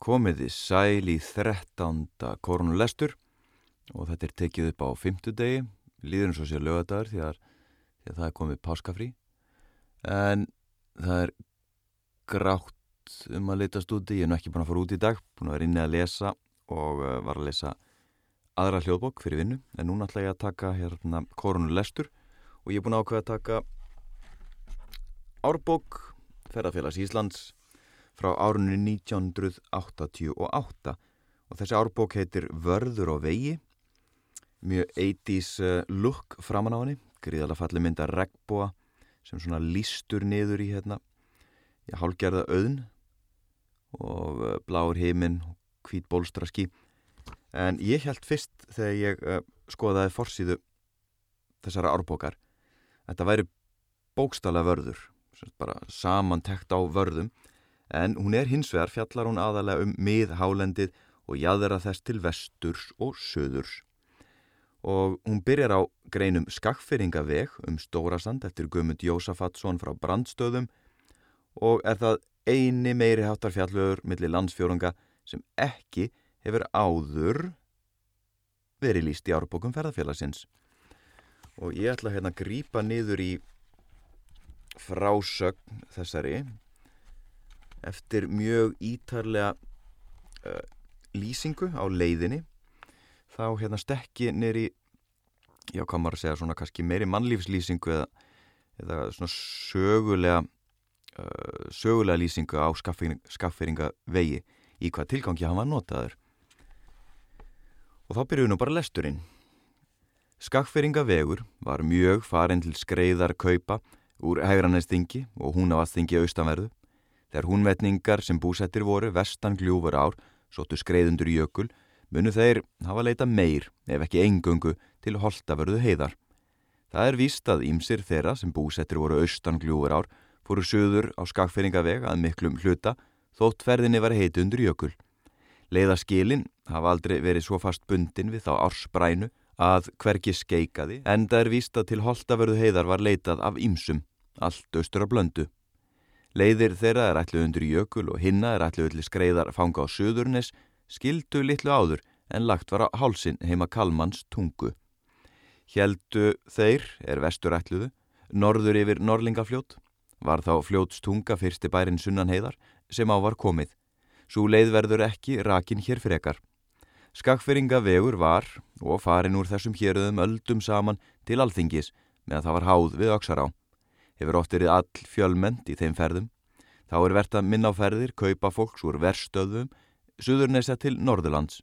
Komiði sæl í 13. korunulestur og þetta er tekið upp á fymtudegi, líður eins og sér lögadagur því, því að það er komið páskafrí. En það er grátt um að leitast úti, ég er nú ekki búin að fara út í dag, búin að vera inni að lesa og uh, var að lesa aðra hljóðbók fyrir vinnu. En núna ætla ég að taka hérna korunulestur og ég er búin að ákveða að taka árbók ferðarfélags Íslands frá árunni 1988 og þessi árbók heitir Vörður og vegi. Mjög 80's eh, look framan á henni. Gríðalega falli mynda regnbúa sem svona lístur niður í hérna. Í hálgerða auðn. Og uh, bláur heiminn hvít bólstraski en ég held fyrst þegar ég uh, skoðaði forsýðu þessara árbókar þetta væri bókstala vörður. Bara samantekt á vörðum en hún er hins vegar fjallar hún aðalega um miðhálendið og jæðra þess til vesturs og söðurs. Og hún byrjar á greinum skakkfyrringaveg um Stórasand eftir Guðmund Jósafatsson frá brandstöðum og er það eini meiri háttar fjallögur millir landsfjórunga sem ekki hefur áður verið líst í árbókum ferðarfélagsins. Og ég ætla hérna að grýpa niður í frásögn þessari eftir mjög ítarlega uh, lýsingu á leiðinni þá hérna stekki nýri já, hvað maður að segja, svona kannski meiri mannlífslýsingu eða, eða svona sögulega uh, sögulega lýsingu á skafferinga vegi í hvað tilgangi hann var notaður. Og þá byrjuðu nú bara lesturinn. Skafferinga vegur var mjög farin til skreiðar kaupa úr hægrannestingi og húnavastingi austanverðu Þegar húnvetningar sem búsettir voru vestan gljúfur ár, sóttu skreiðundur jökul, munu þeir hafa leita meir, ef ekki engöngu, til holtavörðu heiðar. Það er víst að ímsir þeirra sem búsettir voru austan gljúfur ár fóru söður á skakfeyringaveg að miklum hluta þótt ferðinni var heiti undur jökul. Leiðaskilin hafa aldrei verið svo fast bundin við þá ársbrænu að hverki skeikaði en það er víst að til holtavörðu heiðar var leitað af ímsum, allt austur á blöndu. Leiðir þeirra er ætlu undir jökul og hinna er ætlu öllu skreiðar fanga á söðurnes, skildu litlu áður en lagt var á hálsin heima Kalmans tungu. Hjeldu þeir er vestur ætluðu, norður yfir Norlingafljót, var þá fljótstunga fyrsti bærin sunnan heiðar sem á var komið. Svo leið verður ekki rakin hér frekar. Skakferinga vegur var og farin úr þessum héröðum öldum saman til alþingis meðan það var háð við öksar á hefur oft verið all fjölmend í þeim ferðum. Þá er verðt að minna á ferðir, kaupa fólks úr verstöðum, suðurnesja til Norðurlands.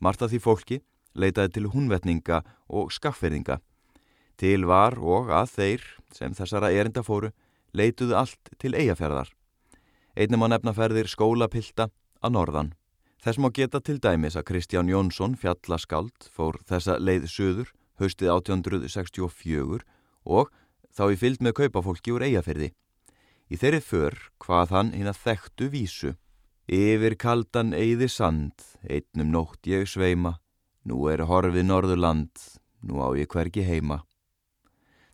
Marta því fólki leitaði til hunvetninga og skaffverðinga. Til var og að þeir, sem þessara erinda fóru, leituðu allt til eigafjörðar. Einnum á nefnaferðir skólapilta að norðan. Þess má geta til dæmis að Kristján Jónsson, fjallaskáld, fór þessa leið söður haustið 1864 og þá í fylgd með kaupafólki úr eigafyrði. Í þeirri för hvað hann hinn að þekktu vísu. Yfir kaldan eigði sand, einnum nótt ég sveima, nú er horfið norðurland, nú á ég hvergi heima.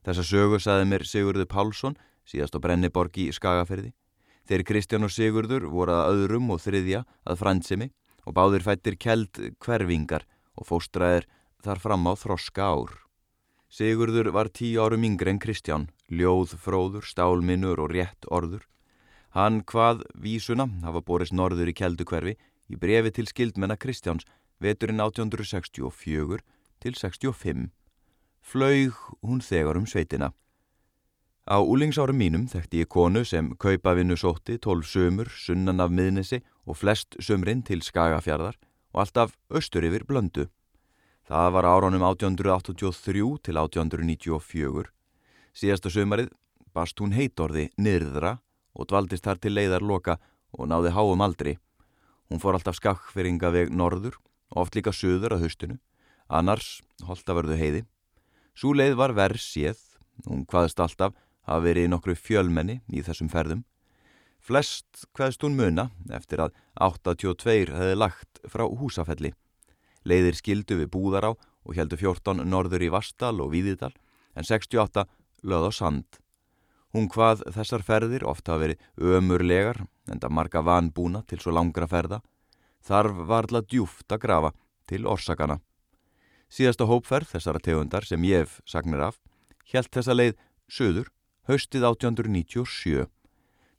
Þessa sögu saði mér Sigurður Pálsson, síðast á Brenniborg í Skagafyrði. Þeir Kristján og Sigurður voru að öðrum og þriðja að fransimi og báðir fættir keld hverfingar og fóstraðir þar fram á þroska ár. Sigurður var tíu árum yngre en Kristján, ljóð, fróður, stálminnur og rétt orður. Hann hvað vísuna hafa borist norður í keldukverfi í brefi til skildmenna Kristjáns veturinn 1864 til 65. Flaug hún þegar um sveitina. Á úlingsárum mínum þekkti ég konu sem kaupavinnu sótti tólf sömur, sunnan af miðnesi og flest sömrin til skagafjardar og alltaf austur yfir blöndu. Það var áránum 1883 til 1894. Síðasta sömarið bast hún heitorði nyrðra og dvaldist þar til leiðar loka og náði háum aldri. Hún fór alltaf skakkferinga veg norður, oft líka söður að höstinu, annars holtavörðu heiði. Sú leið var verð séð, hún hvaðist alltaf hafa verið nokkru fjölmenni í þessum ferðum. Flest hvaðist hún muna eftir að 82 hefði lagt frá húsafelli. Leiðir skildu við Búðará og heldu 14 norður í Vastal og Víðidal en 68 löð á sand. Hún hvað þessar ferðir ofta verið ömurlegar en það marga vanbúna til svo langra ferða. þarf varla djúft að grafa til orsakana. Síðasta hópferð þessara tegundar sem ég hef sagnir af helt þessa leið söður haustið 1897.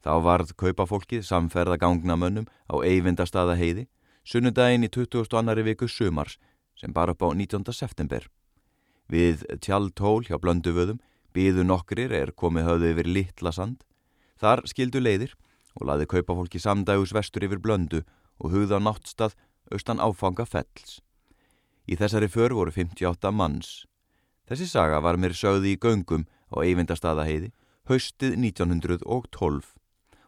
Þá varð kaupafólkið samferða gangnamönnum á eyvindastaða heiði sunnudaginn í 22. viku sumars sem bar upp á 19. september. Við tjaldtól hjá blönduvöðum byðu nokkrir er komið höfðu yfir litla sand. Þar skildu leiðir og laði kaupafólki samdægus vestur yfir blöndu og hugða náttstað austan áfanga fells. Í þessari för voru 58 manns. Þessi saga var mér sögði í göngum á eyvindastaðaheiði haustið 1912.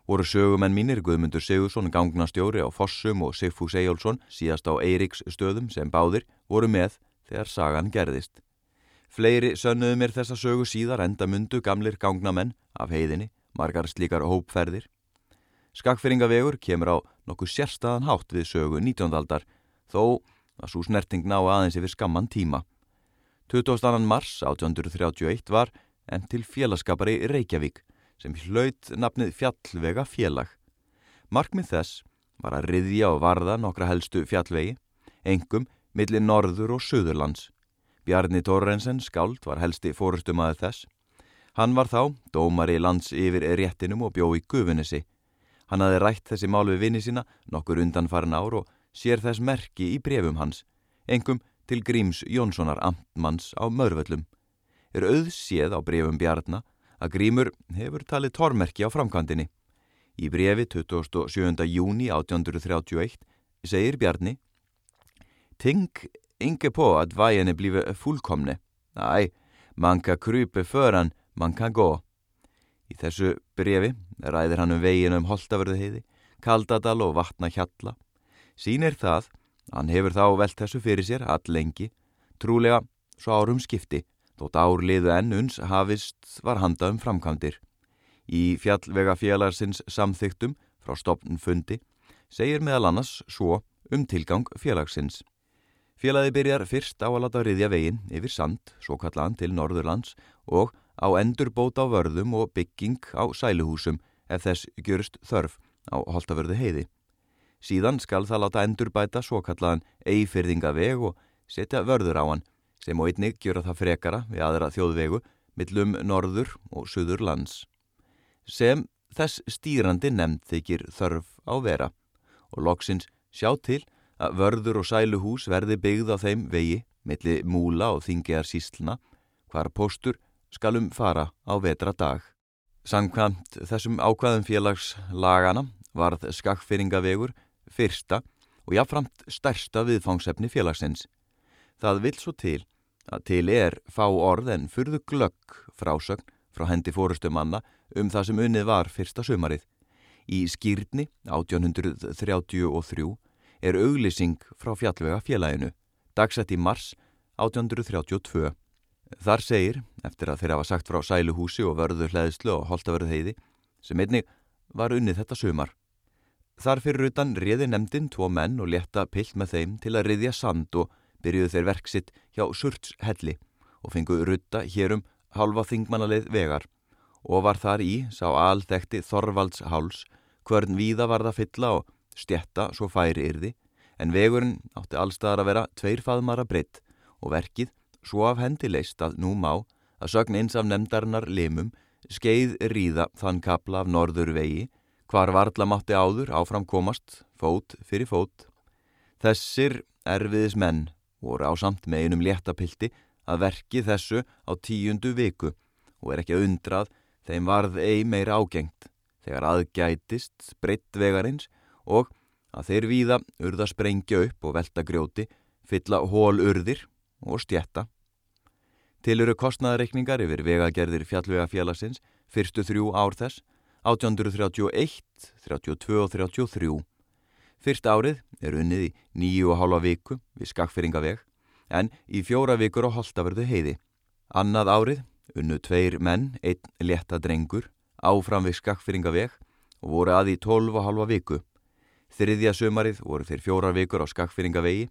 Voru sögumenn mínir Guðmundur Sigursson gangnastjóri á Fossum og Sigfús Ejjólfsson síðast á Eiriks stöðum sem báðir voru með þegar sagan gerðist. Fleiri sönnuðu mér þessa sögu síðar enda mundu gamlir gangnamenn af heiðinni, margar slíkar hópferðir. Skakfyrringavegur kemur á nokkuð sérstaðan hátt við sögu 19. aldar þó að svo snerting ná aðeins yfir skamman tíma. 22. mars 1831 var en til félagskapari Reykjavík sem hlaut nafnið fjallvega félag. Markmið þess var að riðja og varða nokkra helstu fjallvegi, engum millir norður og söðurlands. Bjarni Torrensen skáld var helsti fórustumæðu þess. Hann var þá dómari lands yfir réttinum og bjó í gufinissi. Hann hafi rætt þessi mál við vinni sína nokkur undan farin ár og sér þess merki í brefum hans, engum til Gríms Jónssonar amtmanns á Mörvöllum. Er auðséð á brefum Bjarnar að Grímur hefur talið tormerki á framkvæmdini. Í brefi 27. júni 1831 segir Bjarni Ting inge på att vägen blivit fullkomne. Nej, man kan krypa föran, man kan gå. Í þessu brefi ræðir hann um veginu um Holtavörðuheiði, Kaldadal og Vatna Hjalla. Sýnir það, hann hefur þá velt þessu fyrir sér all lengi, trúlega svo árum skipti Þótt árliðu enn uns hafist var handa um framkvæmdir. Í fjallvega félagsins samþyktum frá stopn fundi segir meðal annars svo um tilgang félagsins. Félagi byrjar fyrst á að lata riðja veginn yfir sand, svo kallaðan til Norðurlands og á endurbót á vörðum og bygging á sæluhúsum ef þess gjörst þörf á holtavörðu heiði. Síðan skal það láta endurbæta svo kallaðan eifyrðingaveg og setja vörður á hann sem og einnig gjöra það frekara við aðra þjóðvegu millum norður og suður lands. Sem þess stýrandi nefnd þykir þörf á vera og loksins sjá til að vörður og sæluhús verði byggð á þeim vegi milli múla og þingjar sísluna hvar postur skalum fara á vetra dag. Sankvæmt þessum ákvaðum félagslagana varð skakkfyrringavegur fyrsta og jáfnframt stærsta viðfangsefni félagsins. Það vil svo til að til er fá orð en fyrðu glögg frásögn frá hendi fórustumanna um það sem unnið var fyrsta sömarið. Í skýrni 1833 er auglýsing frá fjallvega félaginu, dagsett í mars 1832. Þar segir, eftir að þeirra var sagt frá sæluhúsi og vörðu hlæðslu og holtavörðu heiði, sem einnig var unnið þetta sömar. Þar fyrir utan riði nefndin tvo menn og leta pilt með þeim til að riðja sand og byrjuðu þeir verksitt hjá Surtshelli og fenguðu rutta hérum halva þingmannaleið vegar og var þar í sá alþekti Þorvalds háls hvern víða var það fylla og stjetta svo færi yrði en vegurinn átti allstaðar að vera tveir faðmara breytt og verkið svo af hendi leist að nú má að sögn eins af nefndarinnar limum skeið ríða þann kapla af norður vegi hvar varla mátti áður áfram komast fót fyrir fót. Þessir erfiðis menn voru á samt með einum léttapilti að verki þessu á tíundu viku og er ekki að undrað þeim varð ei meira ágengt þegar aðgætist breytt vegarins og að þeir víða urða sprengja upp og velta grjóti, fylla hól urðir og stjetta. Til eru kostnaðareikningar yfir vegagerðir fjallvega félagsins fyrstu þrjú ár þess, 1831, 32 og 33. Fyrst árið er unnið í nýju og hálfa viku við skakfyringaveg en í fjóra vikur á Holtavörðu heiði. Annað árið unnu tveir menn, einn leta drengur, áfram við skakfyringaveg og voru að í tólf og hálfa viku. Þriðja sömarið voru þeir fjóra vikur á skakfyringavegi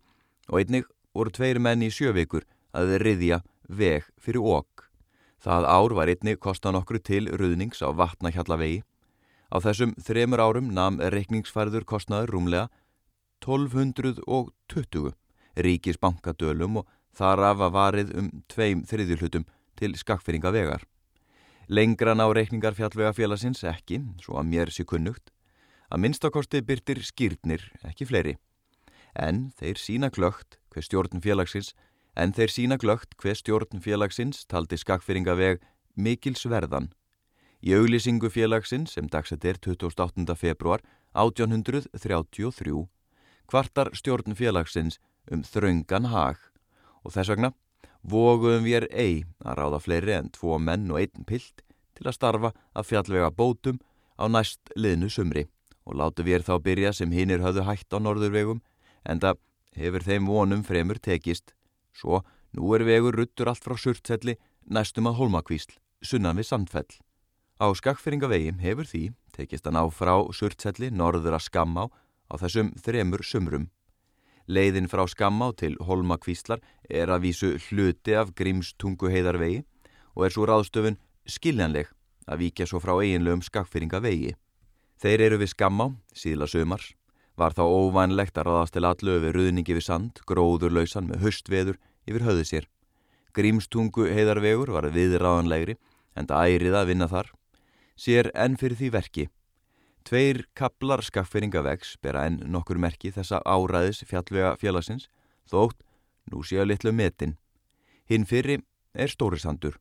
og einnig voru tveir menn í sjö vikur að riðja veg fyrir okk. Það ár var einnig kostan okkur til ruðnings á vatnahjallavegi Á þessum þremur árum nam reikningsfærður kostnaður rúmlega 1220 ríkisbankadölum og þar af að varið um tveim þriðjulhutum til skakfyrringa vegar. Lengra ná reikningar fjallvega félagsins ekki, svo að mér sé kunnugt, að minnstakosti byrtir skýrnir, ekki fleiri. En þeir sína glögt hver stjórn félagsins, en þeir sína glögt hver stjórn félagsins taldi skakfyrringa veg mikil sverðan. Í auglýsingu félagsins sem dagsett er 28. februar 1833 kvartar stjórn félagsins um þraungan hag og þess vegna voguðum við er ei að ráða fleiri en tvo menn og einn pilt til að starfa að fjallvega bótum á næst liðnu sumri og látu við er þá byrja sem hinnir höfðu hætt á norðurvegum en það hefur þeim vonum fremur tekist svo nú er vegur ruttur allt frá surtselli næstum að holmakvísl, sunnan við sandfell. Á skakfyringavegi hefur því tekist að ná frá surtselli norður að skamma á þessum þremur sumrum. Leiðin frá Skammá til Holmakvíslar er að vísu hluti af Grímstungu heiðarvegi og er svo ráðstöfun skiljanleg að víkja svo frá eiginlegum skakfyringavegi. Þeir eru við Skammá, síðla sömars, var þá óvænlegt að ráðast til allu við ruðningi við sand, gróðurlausan með höstveður yfir höðu sér. Grímstungu heiðarvegur var viðráðanlegri en það ærið að vinna þar. Sér enn fyrir því verki Tveir kaplar skafferingavegs bera enn nokkur merki þessa áræðis fjallvega félagsins, þótt nú séu litlu metin. Hinn fyrri er stórisandur.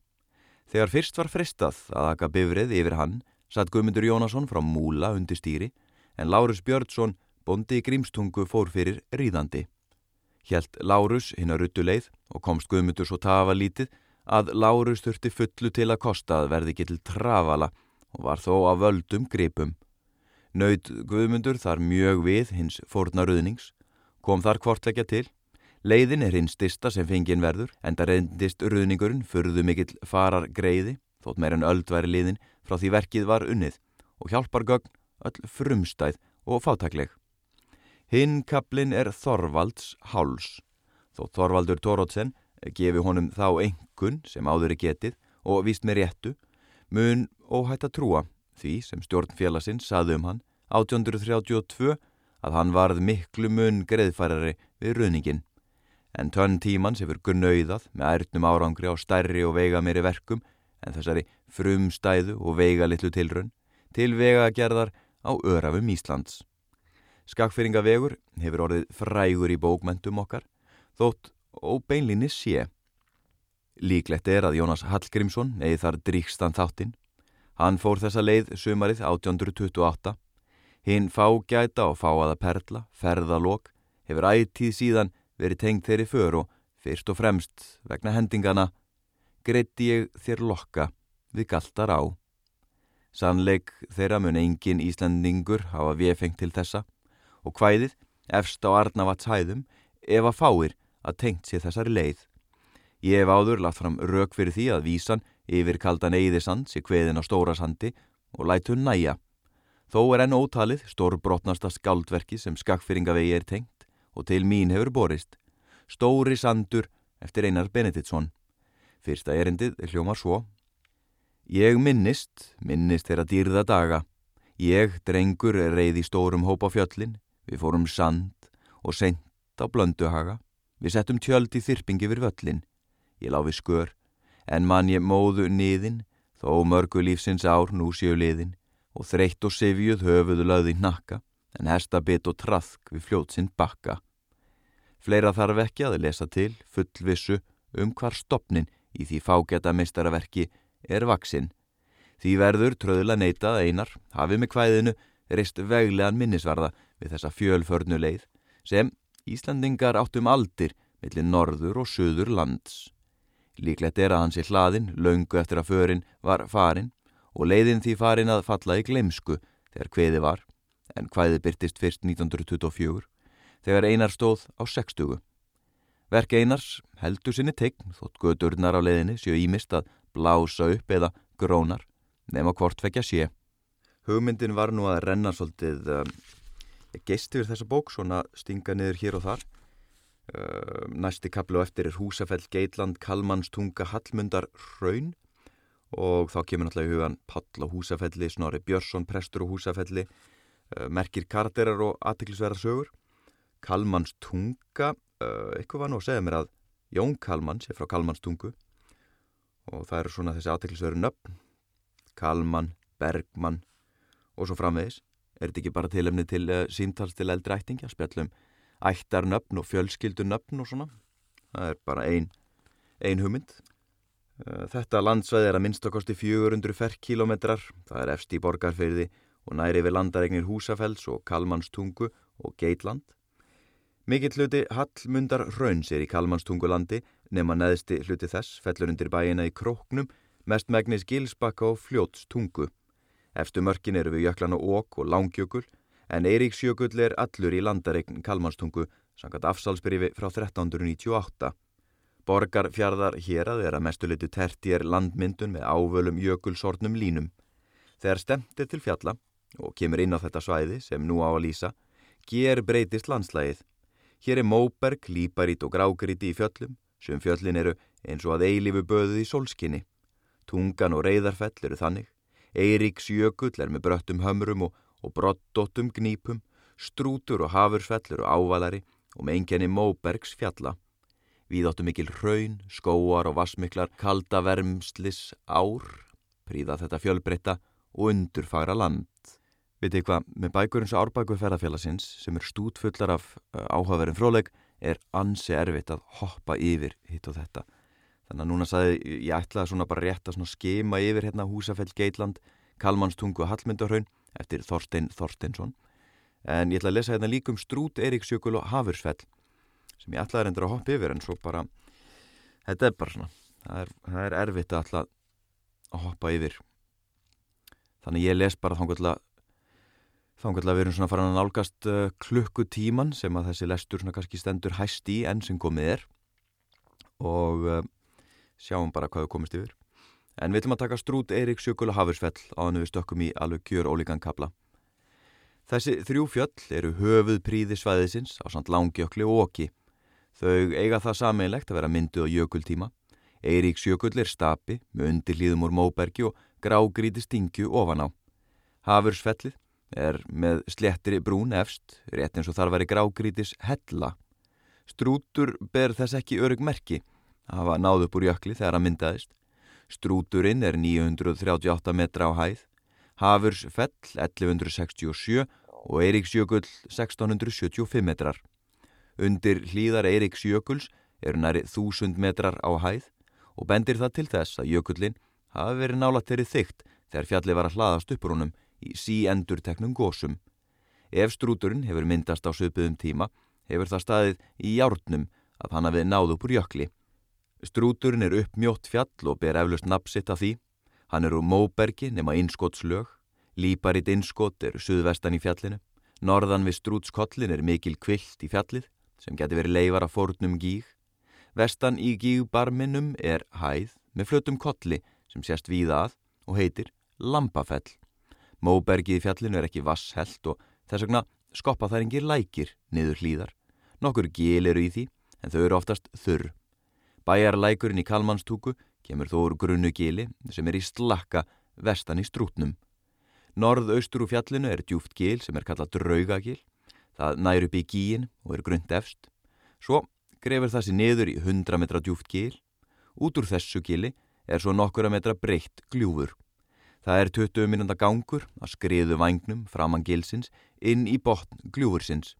Þegar fyrst var fristað að aka bifrið yfir hann, satt Guðmundur Jónasson frá Múla undir stýri, en Lárus Björnsson, bondi í grímstungu, fór fyrir ríðandi. Hjælt Lárus hinn að ruttu leið og komst Guðmundur svo tafa lítið að Lárus þurfti fullu til að kosta að verði ekki til trafala og var þó að völdum gripum. Naut Guðmundur þar mjög við hins fórnaruðnings, kom þar kvortleggja til. Leiðin er hins stista sem fengin verður, en það reyndist ruðningurinn furðu mikill farar greiði, þótt meir en öld væri liðin frá því verkið var unnið og hjálpar gögn öll frumstæð og fátækleg. Hinn kaplinn er Þorvalds háls, þó Þorvaldur Tórótsen gefi honum þá engun sem áður er getið og víst með réttu, mun óhætt að trúa því sem stjórnfélagsinn saði um hann 1832 að hann varð miklu mun greiðfærari við ruðningin. En tönn tímans hefur gunnauðað með ærtnum árangri á stærri og veiga meiri verkum en þessari frumstæðu og veiga litlu tilrönn til vegagerðar á örafum Íslands. Skakfyrringavegur hefur orðið frægur í bókmentum okkar þótt óbeinlinni sé. Líklegt er að Jónas Hallgrímsson eigi þar dríkstan þáttinn Hann fór þessa leið sumarið 1828. Hinn fágæta og fáaða perla, ferðalók, hefur ættíð síðan verið tengt þeirri för og fyrst og fremst vegna hendingana greitti ég þér lokka við galtar á. Sannleik þeirra mun engin Íslandingur hafa viðfengt til þessa og hvæðið efst á Arnavats hæðum ef að fáir að tengt sér þessari leið. Ég hef áður lagt fram rauk fyrir því að vísan Yfir kaldan eiðisand sé kveðin á stóra sandi og lætu næja. Þó er enn ótalið stórbrotnasta skaldverki sem skakfyringavegi er tengt og til mín hefur borist. Stóri sandur eftir Einar Benediktsson. Fyrsta erindið er hljómar svo. Ég minnist, minnist þeirra dýrða daga. Ég, drengur, reyði stórum hópa fjöllin. Við fórum sand og sent á blönduhaga. Við settum tjöld í þyrpingi við völlin. Ég láfi skör en mann ég móðu niðin, þó mörgu lífsins ár nú séu liðin, og þreytt og sifjuð höfuðu löði nakka, en hestabit og trafk við fljótsinn bakka. Fleira þarf ekki að lesa til, fullvissu, um hvar stopnin í því fágeta meistaraverki er vaksinn. Því verður tröðla neitað einar, hafið með kvæðinu, reist veglegan minnisvarða við þessa fjölförnu leið, sem Íslandingar áttum aldir millir norður og söður lands. Líklegt er að hans í hlaðin, laungu eftir að förin, var farin og leiðin því farin að falla í glemsku þegar hveði var, en hvaði byrtist fyrst 1924, þegar einar stóð á 60. Verk einars heldur sinni tegn þótt gödurnar á leiðinni séu ímist að blása upp eða grónar, nema hvort fekja sé. Hugmyndin var nú að renna svolítið um, geist yfir þessa bók, svona stinga niður hér og þar Ehm, næsti kaplu og eftir er Húsafell, Geitland, Kalmannstunga, Hallmundar, Hraun og þá kemur náttúrulega í hugan Pall og Húsafelli, Snorri Björnsson, Prestur og Húsafelli, ehm, merkir karakterar og aðtiklisverðar sögur. Kalmans tunga, uh, eitthvað var nú að segja mér að Jón Kalmans er frá Kalmans tungu og það eru svona þessi aðteklisveru nöfn, Kalman, Bergman og svo framvegis. Er þetta ekki bara tilefni til uh, símtals til eldri ættingja, spjallum ættarnöfn og fjölskyldunöfn og svona. Það er bara ein, ein hugmynd. Uh, þetta landsveið er að minnst okkosti 400 ferrkilometrar, það er efst í borgarferði og næri við landaregnir Húsafells og Kalmanstungu og Geitland. Mikill hluti Hallmundar Rauns er í Kalmanstungulandi nema neðsti hluti þess fellur undir bæina í Króknum, mest megnis Gilsbakka og Fljótstungu. Efstu mörkin eru við jöklana Ók og Langjökul en Eiríksjökull er allur í landaregn Kalmanstungu sangat afsalsbyrjifi frá 1398. Borgarfjardar hér að er að mestu litu tertjér landmyndun með ávölum jökulsortnum línum. Þegar stemt er til fjalla og kemur inn á þetta svæði sem nú á að lýsa, ger breytist landslægið. Hér er móberg, líparít og grágrít í fjöllum, sem fjöllin eru eins og að eilifu böðuð í solskinni. Tungan og reyðarfell eru þannig. Eiríks jökull er með bröttum hömrum og, og brottdóttum gnípum, strútur og hafursfell eru ávalari og með enginni móbergs fjalla. Við áttum mikil hraun, skóar og vassmiklar kalda vermslis ár, príða þetta fjölbreytta og undurfagra land. Vitið hvað, með bækurins árbækur ferðarfélagsins sem er stútfullar af uh, áhugaverðin fróleg er ansi erfitt að hoppa yfir hitt og þetta. Þannig að núna saði ég ætlaði svona bara rétt að skema yfir hérna Húsafell, Geitland, Kalmanstungu og Hallmyndarhaun eftir Þorstein Þorsteinsson. En ég ætlaði að lesa hérna líkum Strút, Eiríksjökul og Hafursfell sem ég ætlaði reyndur að hoppa yfir en svo bara, þetta er bara svona, það er, það er erfitt að ætla að hoppa yfir. Þannig ég les bara þángulega Þannig að við erum svona farin að nálgast uh, klukkutíman sem að þessi lestur svona kannski stendur hæst í enn sem komið er og uh, sjáum bara hvað við komist yfir. En við ætlum að taka strút Eirík Sjökul og Hafursfell á hann við stökkum í alveg kjör ólíkan kabla. Þessi þrjú fjöll eru höfuð príði svæðisins á samt langjökli og oki. Þau eiga það sameinlegt að vera myndu á jökultíma. Eirík Sjökull er stapi með undir hlýðum úr móbergi og grágríti stingju ofan á. Hafursfellið er með slettri brún efst, rétt eins og þar væri grágrítis hella. Strútur ber þess ekki örug merki að hafa náð upp úr jökli þegar að myndaðist. Strúturinn er 938 metra á hæð, Hafurs fell 1167 og Eiríksjökull 1675 metrar. Undir hlýðar Eiríksjökuls eru næri 1000 metrar á hæð og bendir það til þess að jökullin hafi verið nálat þeirri þygt þegar fjalli var að hlaðast uppur honum í síendur teknum gósum. Ef strúturinn hefur myndast á söpuðum tíma, hefur það staðið í járnum að hann hafið náð upp úr jökli. Strúturinn er upp mjótt fjall og ber eflust napsitt af því. Hann er úr Móbergi nema innskottslög. Líparitt innskott eru suðvestan í fjallinu. Norðan við strútskollin er mikil kvilt í fjallið sem geti verið leifar af fórnum gíg. Vestan í gígbarminum er hæð með flötum kolli sem sést víða að og heitir Lampafell. Móbergið í fjallinu er ekki vasshelt og þess vegna skoppa þær engir lækir niður hlýðar. Nokkur gil eru í því en þau eru oftast þurr. Bæjarlækurinn í Kalmanstúku kemur þó úr grunnu gili sem er í slakka vestan í strútnum. Norðaustur úr fjallinu er djúft gil sem er kallað draugagil. Það nær upp í gíin og er grund efst. Svo grefur það sér niður í 100 metra djúft gil. Út úr þessu gili er svo nokkura metra breytt gljúfur. Það er 20 minúnda gangur að skriðu vagnum framann gilsins inn í botn gljúfursins.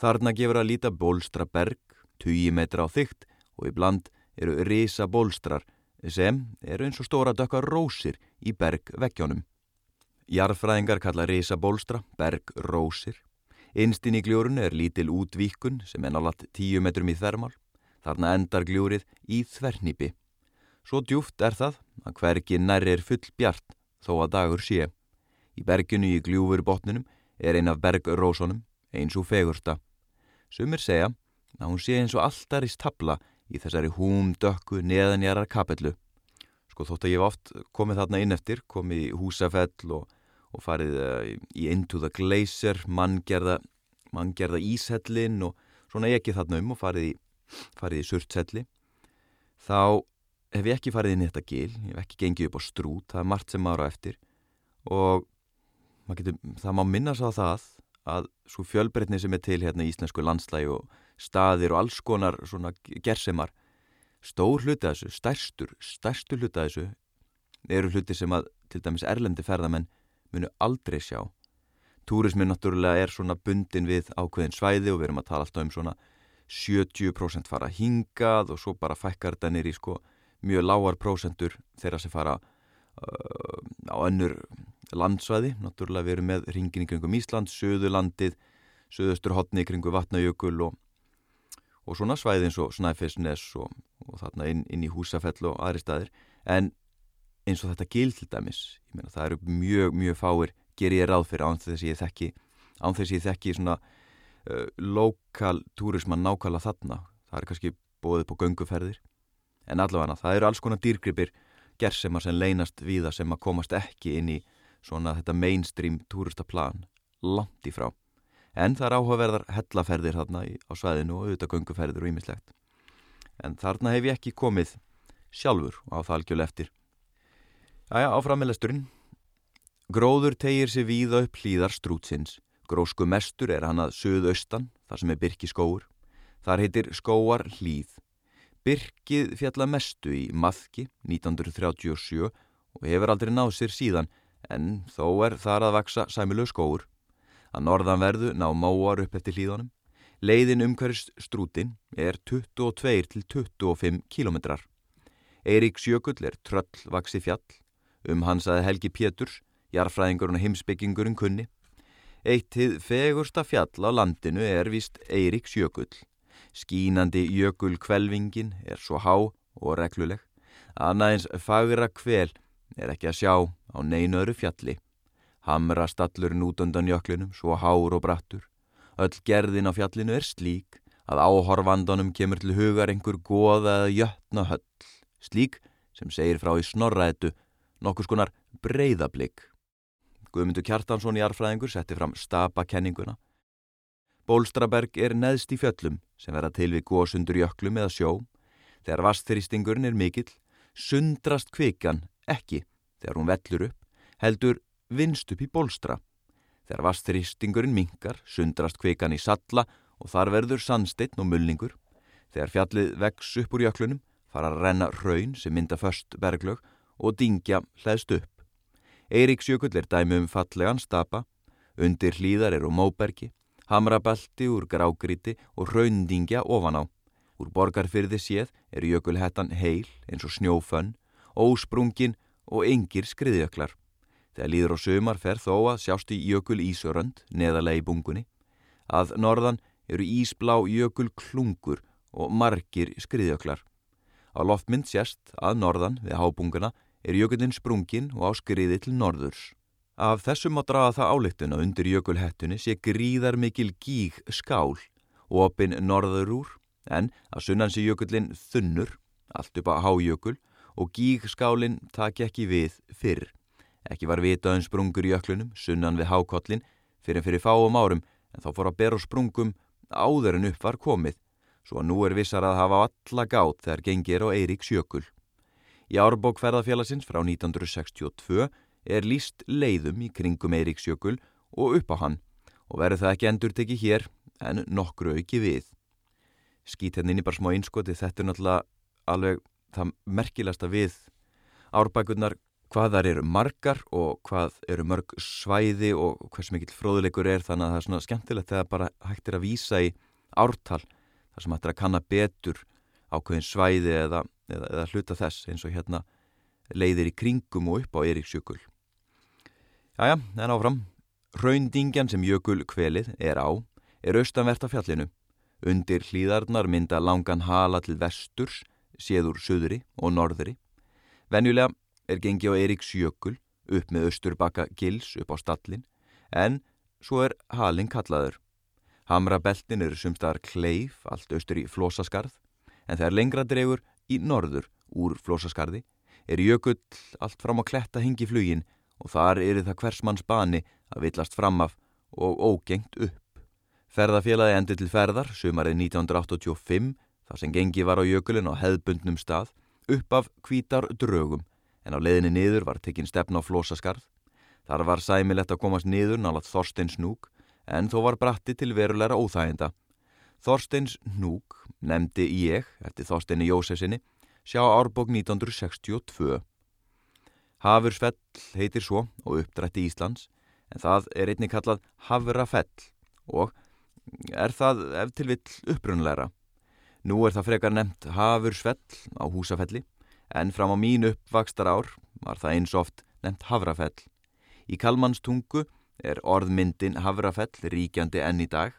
Þarna gefur að líta bólstra berg, 20 metra á þygt og í bland eru risa bólstrar sem eru eins og stóra dökkar rósir í bergveggjónum. Jarðfræðingar kalla risa bólstra bergrósir. Innstinn í gljúrunu er lítil útvíkun sem er nálat 10 metrum í þermal. Þarna endar gljúrið í þvernýpi. Svo djúft er það að hvergi nærri er full bjart þó að dagur sé. Í berginu í gljúfur botninum er ein af bergrósunum, eins og fegursta. Sumir segja að hún sé eins og alltarist tabla í þessari húm dökku neðanjarar kapellu. Sko þótt að ég hef oft komið þarna inn eftir, komið í húsafell og, og farið uh, í Into the Glacier, manngerða, manngerða íshellin og svona ekki þarna um og farið í, farið í surtselli. Þá hef ég ekki farið inn í þetta gil, ég hef ekki gengið upp á strút, það er margt sem maður á eftir og getur, það má minnast á það að svo fjölbreytni sem er til hérna í íslensku landslægi og staðir og alls konar svona gersemar. Stór hluti að þessu, stærstur stærstur hluti að þessu eru hluti sem að til dæmis erlendi ferðamenn munu aldrei sjá. Túrismin náttúrulega er svona bundin við ákveðin svæði og við erum að tala alltaf um svona 70% fara hingað og svo bara fækkar þetta nýri sko mjög lágar prósentur þeirra sem fara uh, á önnur landsvæði, náttúrulega við erum með ringin í kringum Ísland, Suðurlandið Suðustur hotni í kringu Vatnajökul og, og svona svæði eins og Snæfellsnes og, og þarna inn, inn í Húsafell og aðri staðir. En eins og þetta gild til dæmis, meina það eru mjög, mjög fáir, ger ég ráð fyrir án þess að ég þekki, án þess að ég þekki svona uh, lokal túrisman nákvæmlega þarna, það er kannski bóðið på gönguferðir. En allavega það eru alls konar dýrgripir gerðsema sem leynast viða sem að komast ekki inn í svona þetta mainstream túristaplan langt í frá en það er áhugaverðar hellaferðir þarna á svæðinu og auðvitað gönguferðir og ýmislegt en þarna hef ég ekki komið sjálfur á það algjörl eftir Æja, áframmeðlesturinn Gróður tegir sér víða upp hlýðar strútsins Grósku mestur er hann að söðaustan, þar sem er byrki skóur. Þar heitir skóar hlýð. Byrkið fjalla mestu í maðki 1937 og hefur aldrei náð sér síðan, en þó er þar að vaksa sæmilu skóur. Að norðanverðu ná móar upp eftir hlýðunum. Leiðin umhverjast strútin er 22 til 25 kilometrar. Eirík Sjökull er tröllvaksi fjall. Um hans að Helgi Péturs, jarfræðingurinn og heimsbyggingurinn kunni. Eittið fegursta fjall á landinu er vist Eiríks jökull. Skínandi jökulkvelvingin er svo há og regluleg. Annaðins fagra kvel er ekki að sjá á neinöru fjalli. Hamra stallurinn út undan jöklinum svo hár og brattur. Öll gerðin á fjallinu er slík að áhorfandunum kemur til hugar einhver goða eða jötna höll. Slík sem segir frá í snorraðetu nokkur skonar breyðablík. Guðmundur Kjartansson í arfræðingur setti fram stapakenninguna. Bólstraberg er neðst í fjöllum sem verða til við góðsundur jöklum eða sjó. Þegar vastþrýstingurinn er mikill, sundrast kvikan ekki þegar hún vellur upp, heldur vinst upp í bólstra. Þegar vastþrýstingurinn minkar, sundrast kvikan í salla og þar verður sandsteinn og mulningur. Þegar fjallið vex upp úr jöklunum, fara að renna raun sem mynda först berglög og dingja hlæðst upp. Eiríksjökull er dæmi um fallegan stapa, undir hlýðar eru móbergi, hamrabalti úr grágríti og raundingja ofan á. Úr borgarfyrði séð er jökulhettan heil eins og snjófönn, ósprungin og yngir skriðjöklar. Þegar líður á sömar fer þó að sjást í jökul ísörönd, neðalega í bungunni. Að norðan eru ísblá jökul klungur og margir skriðjöklar. Á loftmynd sérst að norðan við hábunguna er jökullin sprungin og á skriði til norðurs. Af þessum má draga það áliktun að undir jökulhettunni sé gríðar mikil gíg skál og opinn norður úr en að sunnan sé jökullin þunnur, allt upp á hájökul og gíg skálinn taki ekki við fyrr. Ekki var vitaðun sprungur í jöklunum, sunnan við hákollin, fyrir fyrir fáum árum en þá fór að bera sprungum áður en upp var komið, svo að nú er vissar að hafa alla gátt þegar gengir á Eiríks jökul. Í árbók ferðarfélagsins frá 1962 er líst leiðum í kringum Eiríksjökul og upp á hann og verður það ekki endur tekið hér en nokkru auki við. Skýt henni inn í bara smá einskoti, þetta er náttúrulega alveg það merkilegasta við árbækurnar hvað þar eru margar og hvað eru mörg svæði og hvers mikill fróðuleikur er þannig að það er svona skemmtilegt þegar bara hægt er að vísa í ártal þar sem hægt er að kanna betur ákveðin svæði eða eða, eða hluta þess eins og hérna leiðir í kringum og upp á Eiríksjökul. Jæja, en áfram. Raundingjan sem jökul kvelið er á er austanvert af fjallinu. Undir hlýðarnar mynda langan hala til vesturs, séður söðri og norðri. Venjulega er gengi á Eiríksjökul upp með austurbakka gils upp á stallin, en svo er halin kallaður. Hamrabeltin eru sumstaðar kleif, allt austur í flósaskarð, en þegar lengra dregur í norður úr flósaskarði er jökull allt fram á kletta hingi flugin og þar er það hvers manns bani að villast fram af og ógengt upp. Ferðafélagi endi til ferðar sumarið 1985 þar sem gengi var á jökulin á hefðbundnum stað upp af kvítar drögum en á leðinni niður var tekinn stefn á flósaskarð. Þar var sæmilegt að komast niður nálat Þorstein Snúk en þó var bratti til verulegra óþæginda. Þorsteins Núk nefndi ég, eftir Þorsteini Jósefsinni, sjá árbók 1962. Hafursfell heitir svo og uppdrætti Íslands, en það er einnig kallað Havrafell og er það ef til vill upprunleira. Nú er það frekar nefnt Hafursfell á húsafelli, en fram á mín uppvakstar ár var það eins oft nefnt Havrafell. Í Kalmanstungu er orðmyndin Havrafell ríkjandi enn í dag.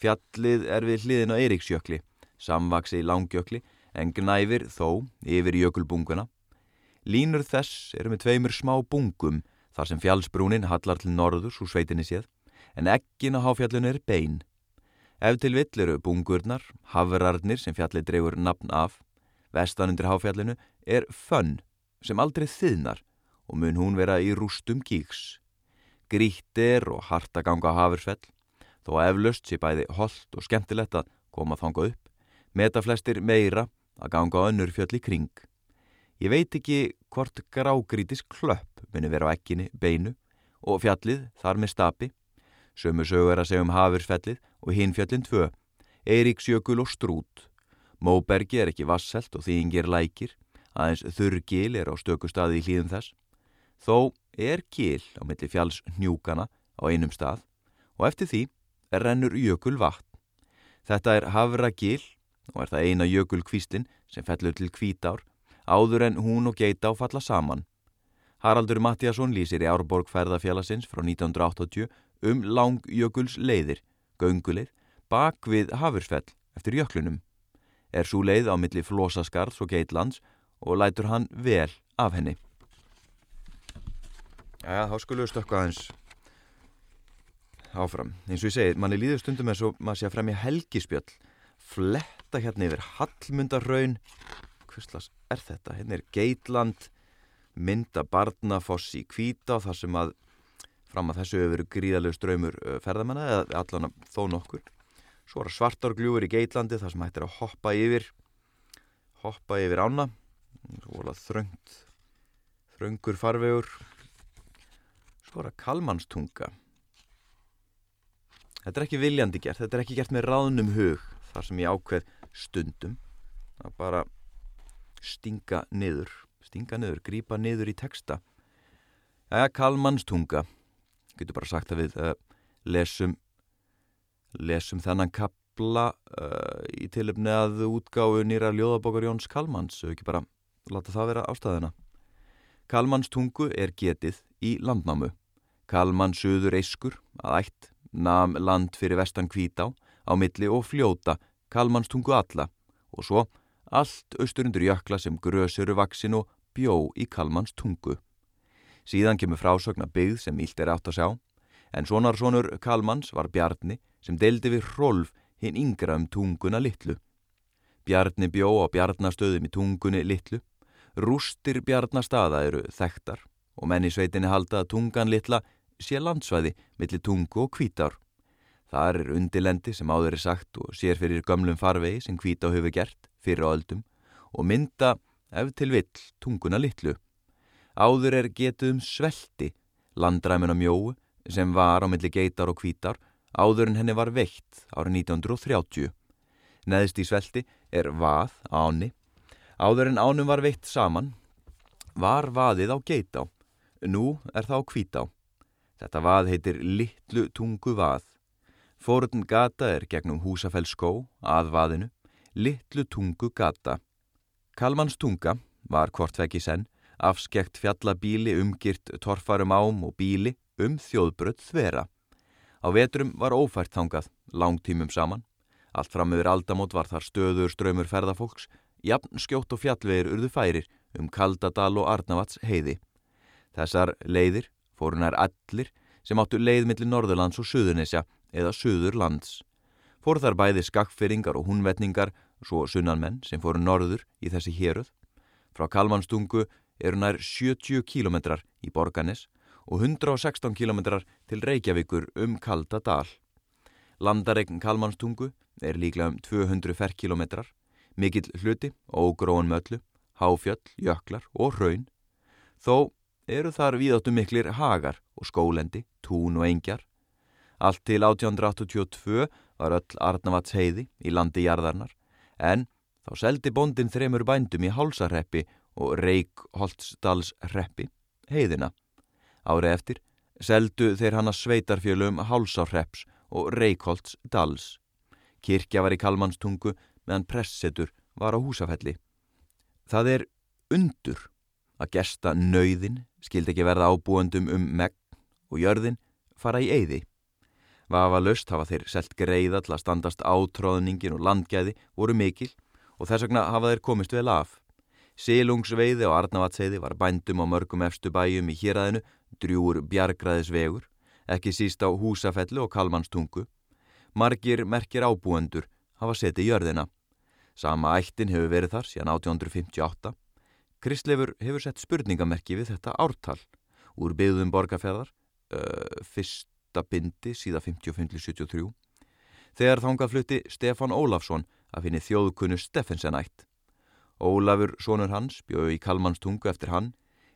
Fjallið er við hliðin á Eiríksjökli, samvaksi í langjökli, en gnæfir þó yfir jökulbunguna. Línur þess eru með tveimur smá bungum þar sem fjallsbrúnin hallar til norðurs úr sveitinni séð, en ekkin á háfjallinu er bein. Ef til vill eru bungurnar, hafrarnir sem fjallið drefur nafn af, vestan undir háfjallinu er fönn sem aldrei þiðnar og mun hún vera í rústum gíks. Grítt er og harta ganga á hafursfell, þó eflaust sé bæði holdt og skemmtilegt að koma þanga upp, meta flestir meira að ganga önnur fjöll í kring. Ég veit ekki hvort grágrítis klöpp muni vera á ekkinni beinu og fjallið þar með stapi. Sömu sögur að segja um hafursfellið og hinn fjallin tvö, Eiríksjökul og Strút. Móbergi er ekki vasselt og þýngir lækir, aðeins þurrgil er á stöku staði í hlýðum þess. Þó er gil á milli fjalls hnjúkana á einum stað og eftir því rennur jökul vatn. Þetta er Havra gil og er það eina jökulkvíslin sem fellur til kvítár áður en hún og geita á falla saman. Haraldur Mattiasson lýsir í Árborg ferðafélagsins frá 1980 um langjökuls leiðir, gönguleið, bak við Hafursfell eftir jöklunum. Er svo leið á milli Flósaskarðs og Geitlands og lætur hann vel af henni. Já, þá skulum við stökka aðeins áfram. Eins og ég segi, manni líður stundum eins og maður sé að fremja helgispjöll, fletta hérna yfir Hallmundarraun, hverslas er þetta? Hérna er Geitland, mynda Barnafoss í Kvíta þar sem að fram að þessu hefur verið gríðalegu ströymur ferðamanna eða allan að þó nokkur. Svo er svartargljúur í Geitlandi þar sem hættir að hoppa yfir, hoppa yfir ána, þröngt, þröngur farvegur, svo er það kalmanstunga. Þetta er ekki viljandi gert, þetta er ekki gert með ráðnum hug þar sem ég ákveð stundum að bara stinga niður, stinga niður, grípa niður í texta. Eða kalmanstunga, getur bara sagt að við uh, lesum, lesum þennan kapla uh, í tilöfni að útgáðu nýra ljóðabokar Jóns Kalmans, þau ekki bara láta það vera ástæðina. Kalmanstungu er getið í landnámu. Kalman söður eiskur að ætt nam land fyrir vestan kvítá á milli og fljóta Kalmanstungu alla og svo allt austurundur jökla sem grösuru vaksin og bjó í Kalmanstungu. Síðan kemur frásögna byggð sem ílt er átt að sjá, en sonarsonur Kalmans var Bjarni sem deildi við Rolf hinn yngra um tunguna litlu. Bjarni bjó á Bjarnastöðum í tungunni litlu, rústir Bjarnastaða eru þekktar og mennisveitinni halda að tungan litla sé landsvæði millir tungu og kvítár. Þar er undilendi sem áður er sagt og sér fyrir gömlum farvegi sem kvítá hefur gert fyrir áldum og mynda ef til vill tunguna litlu. Áður er getuð um svelti, landræmina mjóu sem var á milli geitar og kvítar áður en henni var veitt árið 1930. Neðst í svelti er vað áni. Áður en ánum var veitt saman var vaðið á geitá. Nú er það á kvítá. Þetta vað heitir Littlu tungu vað. Fórun gata er gegnum húsafell skó að vaðinu, Littlu tungu gata. Kalmans tunga var hvortveggi senn, afskekt fjallabíli umgirt torfarum ám og bíli um þjóðbrödd þvera. Á vetrum var ófært þangað, langtímum saman. Allt fram yfir aldamót var þar stöður ströymur ferðafólks, jafn skjótt og fjallvegir urðu færir um Kaldadal og Arnavats heiði. Þessar leiðir fórunar allir sem áttu leið millir Norðurlands og Suðurnesja eða Suðurlands. Fóru þar bæði skakkfyrringar og húnvetningar, svo sunnanmenn sem fóru norður í þessi héruð. Frá Kalmanstungu eru nær 70 kílometrar í Borganes og 116 kílometrar til Reykjavíkur um Kaldadal. Landaregn Kalmanstungu er líklega um 200 ferkilometrar, mikill hluti, ógróin möllu, háfjöll, jöklar og hraun. Þó eru þar víðáttu miklir hagar og skólendi, tún og engjar. Allt til 1882 var öll Arnavats heiði í landi jarðarnar en þá seldi bondin þremur bændum í Hálsarreppi og Reykholtsdalsreppi heiðina. Árið eftir seldu þeir hann að sveitarfjölum Hálsárrepps og Reykholtsdals. Kirkja var í Kalmanstungu meðan pressetur var á húsafelli. Það er undur að gesta nöyðin skildi ekki verða ábúendum um megn og jörðin fara í eyði. Vafa löst hafa þeir selt greiða til að standast átróðningin og landgæði voru mikil og þess vegna hafa þeir komist vel af. Silungsveiði og Arnavatseiði var bændum á mörgum efstu bæjum í hýraðinu, drjúur bjargræðisvegur, ekki síst á húsafellu og kalmanstungu. Margir merkir ábúendur hafa setið jörðina. Sama ættin hefur verið þar síðan 1858. Kristleifur hefur sett spurningamerki við þetta ártal úr byggðum borgarfjæðar uh, fyrsta bindi síða 55-73 þegar þángað flutti Stefan Ólafsson að finni þjóðkunnu Steffensenætt. Ólafur, sonur hans, bjöðu í Kalmanstungu eftir hann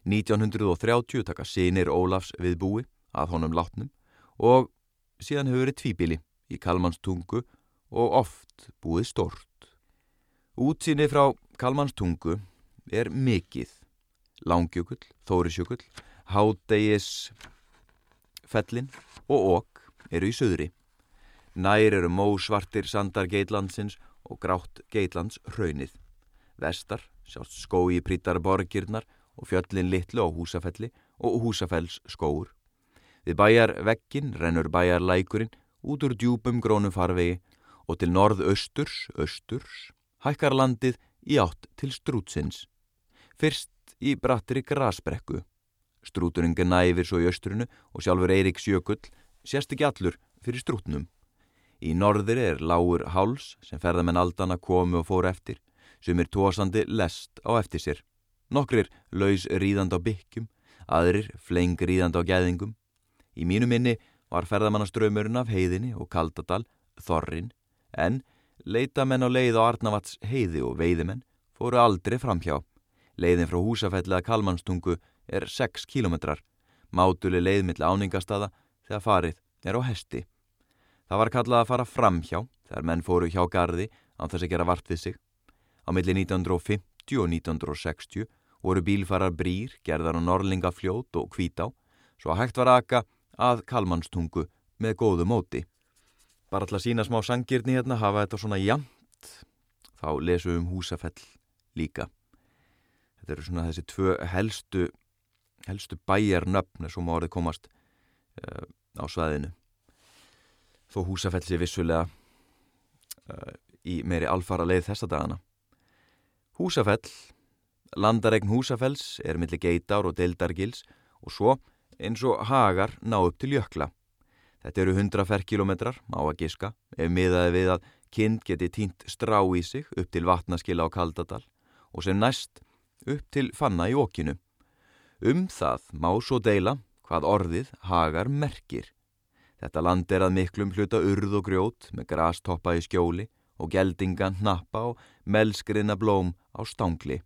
1930 taka sinir Ólafs við búi að honum látnum og síðan hefur verið tvíbili í Kalmanstungu og oft búið stort. Útsýni frá Kalmanstungu er mikið. Langjökull, Þórisjökull, Hádegis fellin og okk eru í söðri. Nær eru mósvartir sandar geitlandsins og grátt geitlands hraunið. Vestar sjást skói prítar borgirnar og fjöllin litlu á húsafelli og húsafells skóur. Við bæjar vekkin rennur bæjar lækurinn út úr djúpum grónum farvegi og til norðausturs, östurs, hækkar landið í átt til strútsins. Fyrst í brattri grasbrekku Strúturinn gnæfir svo í östrunu og sjálfur Eirik Sjökull sérst ekki allur fyrir strútnum. Í norðir er lágur háls sem ferðamenn aldana komu og fór eftir, sem er tósandi lest á eftir sér. Nokkrir laus ríðand á byggjum, aðrir fleng ríðand á gæðingum. Í mínu minni var ferðamannaströymurinn af heiðinni og kaldadal, þorrin, en leitamenn á leið á Arnavats heiði og veiðimenn fóru aldrei framhjá. Leiðin frá húsafelli að Kalmanstungu er 6 kilometrar, mátuli leiðmill áningastada þegar farið er á hesti. Það var kallað að fara framhjá þegar menn fóru hjá gardi án þess að gera vart við sig. Á milli 1950 og 1960 voru bílfarar brýr, gerðar á Norlingafljót og Kvítá, svo hægt var aðka að Kalmanstungu með góðu móti. Bara alltaf sína smá sangirni hérna hafa þetta svona jamt, þá lesum við um húsafell líka. Þetta eru svona þessi tvö helstu helstu bæjarnöfn sem árið komast uh, á svæðinu þó húsafell sé vissulega uh, í meiri alfara leið þessa dagana Húsafell. Landaregn húsafells er millir geitar og deildargils og svo eins og hagar ná upp til jökla. Þetta eru 100 ferkilometrar á að giska ef miðaði við að kind geti tínt strá í sig upp til vatnaskila á Kaldadal og sem næst upp til fanna í okkinu Um það má svo deila hvað orðið hagar merkir. Þetta land er að miklum hluta urð og grjót með grastoppa í skjóli og geldingan hnappa og melskriðna blóm á stángli.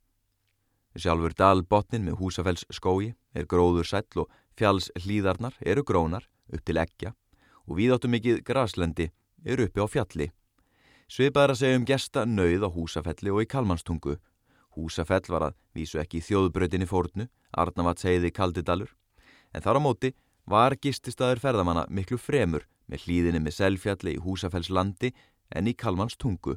Sjálfur dalbotnin með húsafells skói er gróður sæll og fjalls hlýðarnar eru grónar upp til ekja og víðáttu mikið graslendi eru uppi á fjalli. Svipaður að segja um gesta nauð á húsafelli og í kalmanstungu Húsafell var að vísu ekki í þjóðbröðinni fórnu, Arnavats heiði Kaldidalur, en þar á móti var gististaður ferðamanna miklu fremur með hlýðinni með selfjalli í Húsafells landi en í Kalmans tungu.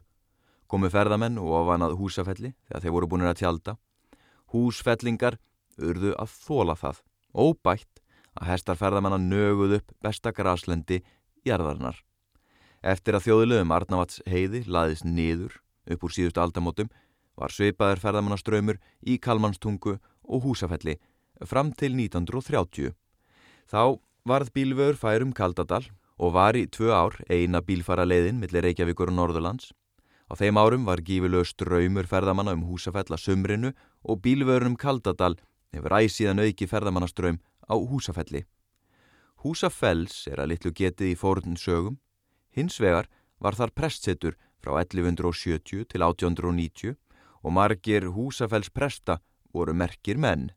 Komu ferðamenn og ofanað Húsafelli þegar þeir voru búin að tjálta. Húsfellingar urðu að þóla það, óbætt að hestar ferðamanna nöguð upp besta graslendi jarðarnar. Eftir að þjóðilegum Arnavats heiði laðist niður upp úr síðustu aldamótum var sveipaður ferðamannaströymur í Kalmanstungu og Húsafelli fram til 1930. Þá varð bílvöður færum Kaldadal og var í tvö ár eina bílfara leiðin millir Reykjavíkur og Norðurlands. Á þeim árum var gífilög ströymur ferðamanna um Húsafell að sumrinu og bílvöðurum Kaldadal hefur æsíðan auki ferðamannaströym á Húsafelli. Húsafells er að litlu getið í fórun sögum. Hins vegar var þar prestsettur frá 1170 til 1890 og margir húsafells presta voru merkir menn.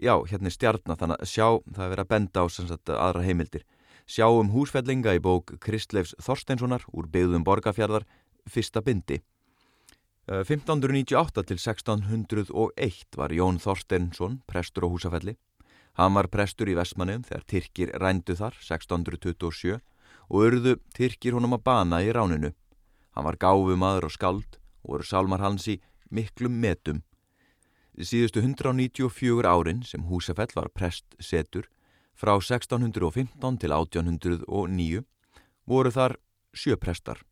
Já, hérna er stjarnar, þannig að sjá, það er verið að benda á sagt, aðra heimildir. Sjá um húsfellinga í bók Kristleifs Þorsteinssonar úr byggðum borgarfjörðar, fyrsta bindi. 1598 til 1601 var Jón Þorsteinsson prestur á húsafelli. Hann var prestur í Vestmannum þegar Tyrkir rændu þar 1627 og urðu Tyrkir honum að bana í ráninu. Hann var gáfumadur og skald og voru sálmar hans í miklum metum Síðustu 194 árin sem Húsafell var prestsetur frá 1615 til 1809 voru þar sjö prestar.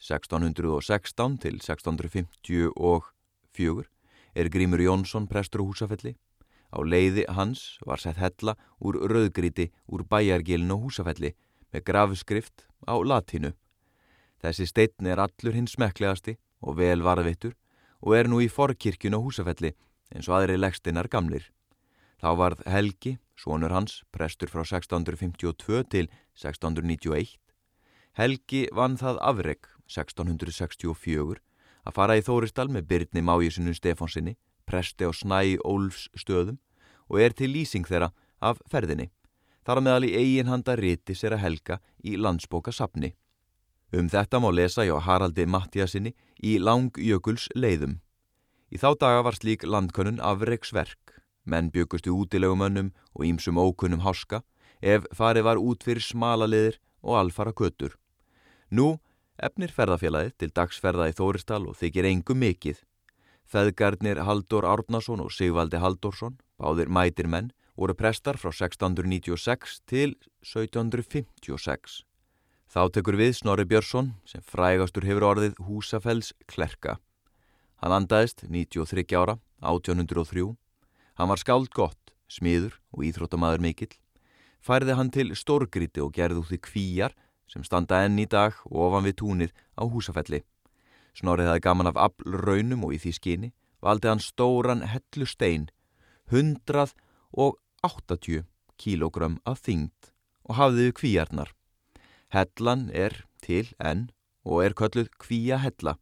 1616 til 1654 er Grímur Jónsson prestur á Húsafelli. Á leiði hans var sett hella úr rauðgríti úr bæjargilin á Húsafelli með grafskrift á latinu. Þessi steitn er allur hins smeklegasti og vel varðvittur og er nú í forkirkjun á Húsafelli eins og aðri legstinnar gamlir. Þá varð Helgi, sonur hans, prestur frá 1652 til 1691. Helgi vann það afreg 1664 að fara í Þóristal með Byrni Májísinu Stefánsinni, presti á Snæ Ólfs stöðum og er til lýsing þeirra af ferðinni. Þar að meðal í eiginhanda riti sér að helga í landsbókasapni. Um þetta má lesa hjá Haraldi Mattiasinni í Langjökuls leiðum. Í þá daga var slík landkönnun afreiksverk, menn byggustu útilegumönnum og ímsum ókunnum háska ef farið var út fyrir smalaðir og alfara köttur. Nú efnir ferðafélagið til dagsferða í Þóristal og þykir engum mikið. Feðgarnir Haldur Árnason og Sigvaldi Haldursson, báðir mætir menn, voru prestar frá 1696 til 1756. Þá tekur við Snorri Björnsson sem frægastur hefur orðið Húsafells klerka. Hann andaðist 93 ára, 1803. Hann var skáld gott, smiður og íþróttamaður mikill. Færði hann til stórgríti og gerði út því kvíjar sem standa enn í dag og ofan við túnið á húsafelli. Snorrið það gaman af aflraunum og í því skinni valdi hann stóran hellu stein, 180 kílogram af þyngd og hafði við kvíjarnar. Hellan er til enn og er kölluð kvíjahella.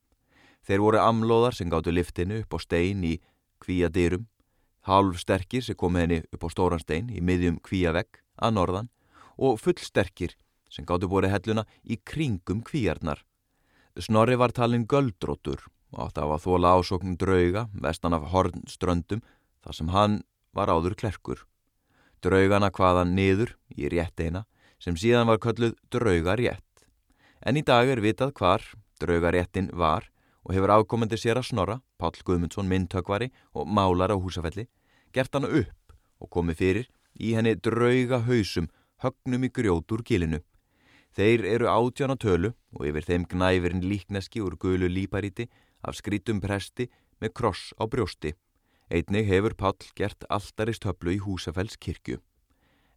Þeir voru amlóðar sem gáttu liftinu upp á stein í kvíadýrum, halv sterkir sem kom henni upp á stóran stein í miðjum kvíavegg að norðan og full sterkir sem gáttu búið helluna í kringum kvíarnar. Snorri var talinn göldrótur og átti af að þóla ásóknum drauga vestan af hornströndum þar sem hann var áður klerkur. Draugana hvaðan niður í rétt eina sem síðan var kölluð draugarétt. En í dag er vitað hvar draugaréttin var og hefur ákomandi sér að snorra, Pál Guðmundsson myndtökvari og málar á húsafelli, gert hana upp og komið fyrir í henni drauga hausum högnum í grjótur gilinu. Þeir eru átjána tölu og yfir þeim gnæfirinn líkneski úr gulu líparíti af skrítum presti með kross á brjósti. Einnig hefur Pál gert alltarist höflu í húsafells kirkju.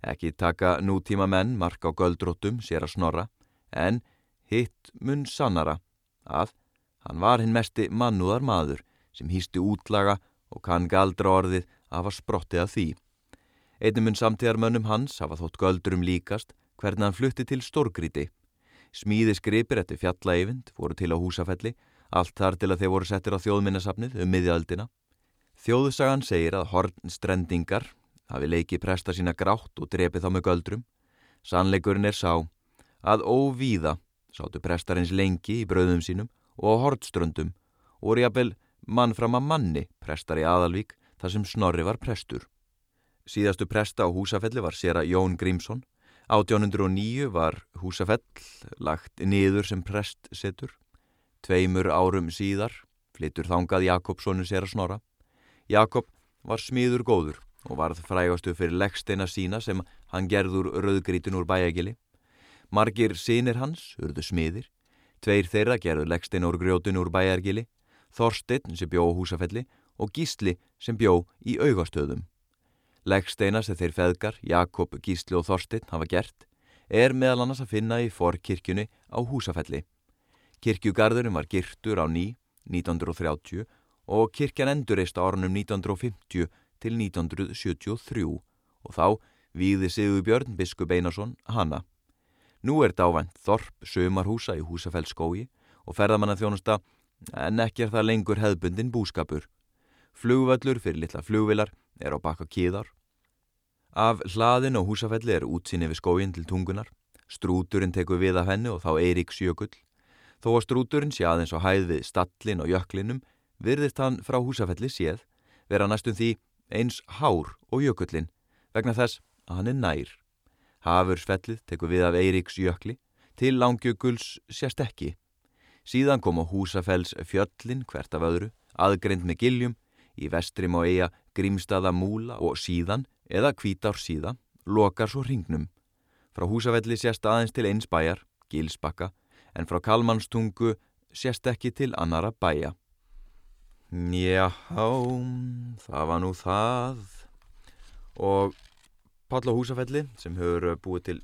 Ekki taka nútíma menn mark á göldróttum sér að snorra, en hitt mun sannara að Hann var hinn mesti mannúðar maður sem hýsti útlaga og kann galdra orðið að hafa sprottið að því. Einnum mun samtíðarmönnum hans hafa þótt göldurum líkast hvernig hann flutti til Stórgríti. Smíði skripir eftir fjallæfind voru til á húsafelli, allt þar til að þeir voru settir á þjóðminnasafnið um miðjaldina. Þjóðsagan segir að hornstrendingar hafi leikið presta sína grátt og drepið þá með göldrum. Sannleikurinn er sá að óvíða sátu prestarins lengi í bröðum sínum og á hortströndum og voru jafnvel mann fram að manni prestar í Aðalvík þar sem Snorri var prestur. Síðastu presta á húsafelli var sér að Jón Grímsson. 1809 var húsafell lagt niður sem prestsetur. Tveimur árum síðar flyttur þangað Jakobssonu sér að Snorra. Jakob var smiður góður og varð frægastu fyrir leggsteina sína sem hann gerður rauðgrítin úr bæjagili. Margir sínir hans urðu smiðir Tveir þeirra gerðu leggstein úr grjótun úr bæjargili, Þorstein sem bjó húsafelli og Gísli sem bjó í augastöðum. Leggsteina sem þeir feðgar, Jakob, Gísli og Þorstein hafa gert er meðal annars að finna í forkirkjunni á húsafelli. Kirkjugarðurum var girtur á ný 1930 og kirkjan endurist á ornum 1950 til 1973 og þá výði Sigur Björn biskup Einarsson hanna. Nú er dávænt þorp sömarhúsa í húsafellskói og ferðamanna þjónusta en ekki er það lengur hefðbundin búskapur. Flugvallur fyrir litla flugvilar er á baka kíðar. Af hlaðin og húsafelli er útsinni við skóin til tungunar. Strúturinn tekur við af henni og þá Eiríks jökull. Þó að strúturinn sé aðeins á hæð við stallin og jöklinum virðist hann frá húsafelli séð vera næstum því eins hár og jökullin vegna þess að hann er nær. Hafursfellið tekur við af Eiríks jökli til langjökuls sérst ekki. Síðan kom á húsafells fjöllin hvert af öðru, aðgreind með giljum, í vestrim á eiga grímstaða múla og síðan, eða kvítár síða, lokar svo ringnum. Frá húsafelli sérst aðeins til eins bæjar, gilsbakka, en frá kalmannstungu sérst ekki til annara bæja. Já, það var nú það. Og Páll á húsafelli sem hefur búið til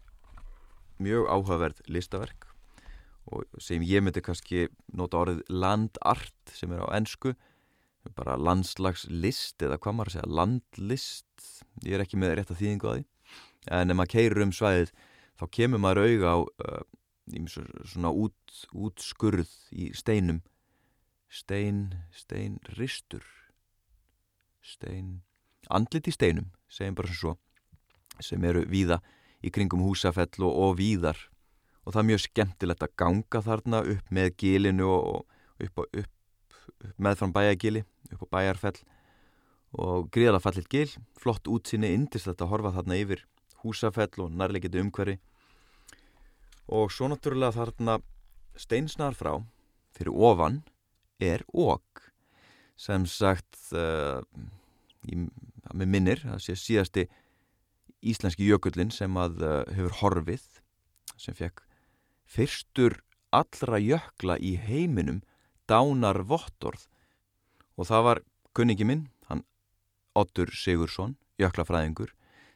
mjög áhugaverð listaverk og sem ég myndi kannski nota orðið landart sem er á ennsku bara landslagslist eða hvað maður segja landlist. Ég er ekki með rétt að þýðingu að því. En ef maður keirir um svæðið þá kemur maður auga á uh, svona út, útskurð í steinum. Stein, stein, ristur stein andlit í steinum, segjum bara sem svo sem eru víða í kringum húsafell og, og víðar. Og það er mjög skemmtilegt að ganga þarna upp með gilinu og upp, upp, upp með fram bæjagili upp á bæjarfell. Og gríðala fallit gil, flott útsinni indislegt að horfa þarna yfir húsafell og nærleikiti umhverfi. Og svo náttúrulega þarna steinsnar frá fyrir ofan er okk sem sagt uh, ég, með minnir, það sé síðasti íslenski jökullin sem að uh, hefur horfið sem fekk fyrstur allra jökla í heiminum dánar vottorð. Og það var kunningi minn, hann Ottur Sigursson, jöklafræðingur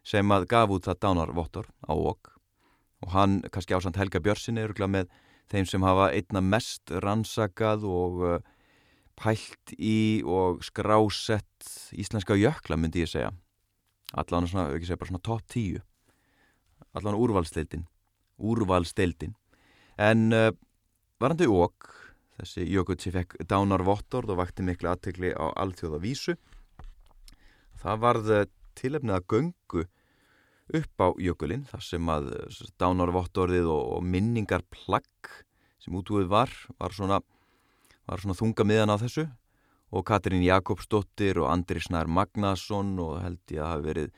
sem að gaf út það dánar vottorð á okk og hann kannski ásand Helga Björnsin er með þeim sem hafa einna mest rannsakað og uh, pælt í og skrásett íslenska jökla myndi ég segja allan svona, ekki segja bara svona top 10 allan úrvalsteildin úrvalsteildin en uh, varandi okk þessi sem fekk dánar vottorð og vakti miklu aðtegli á alltjóða vísu það varð uh, tilefnið að göngu upp á jökulinn þar sem að uh, dánar vottorðið og, og minningar plagg sem útúið var var svona, var svona þunga miðan á þessu og Katrín Jakobsdóttir og Andri Snær Magnason og held ég að hafa verið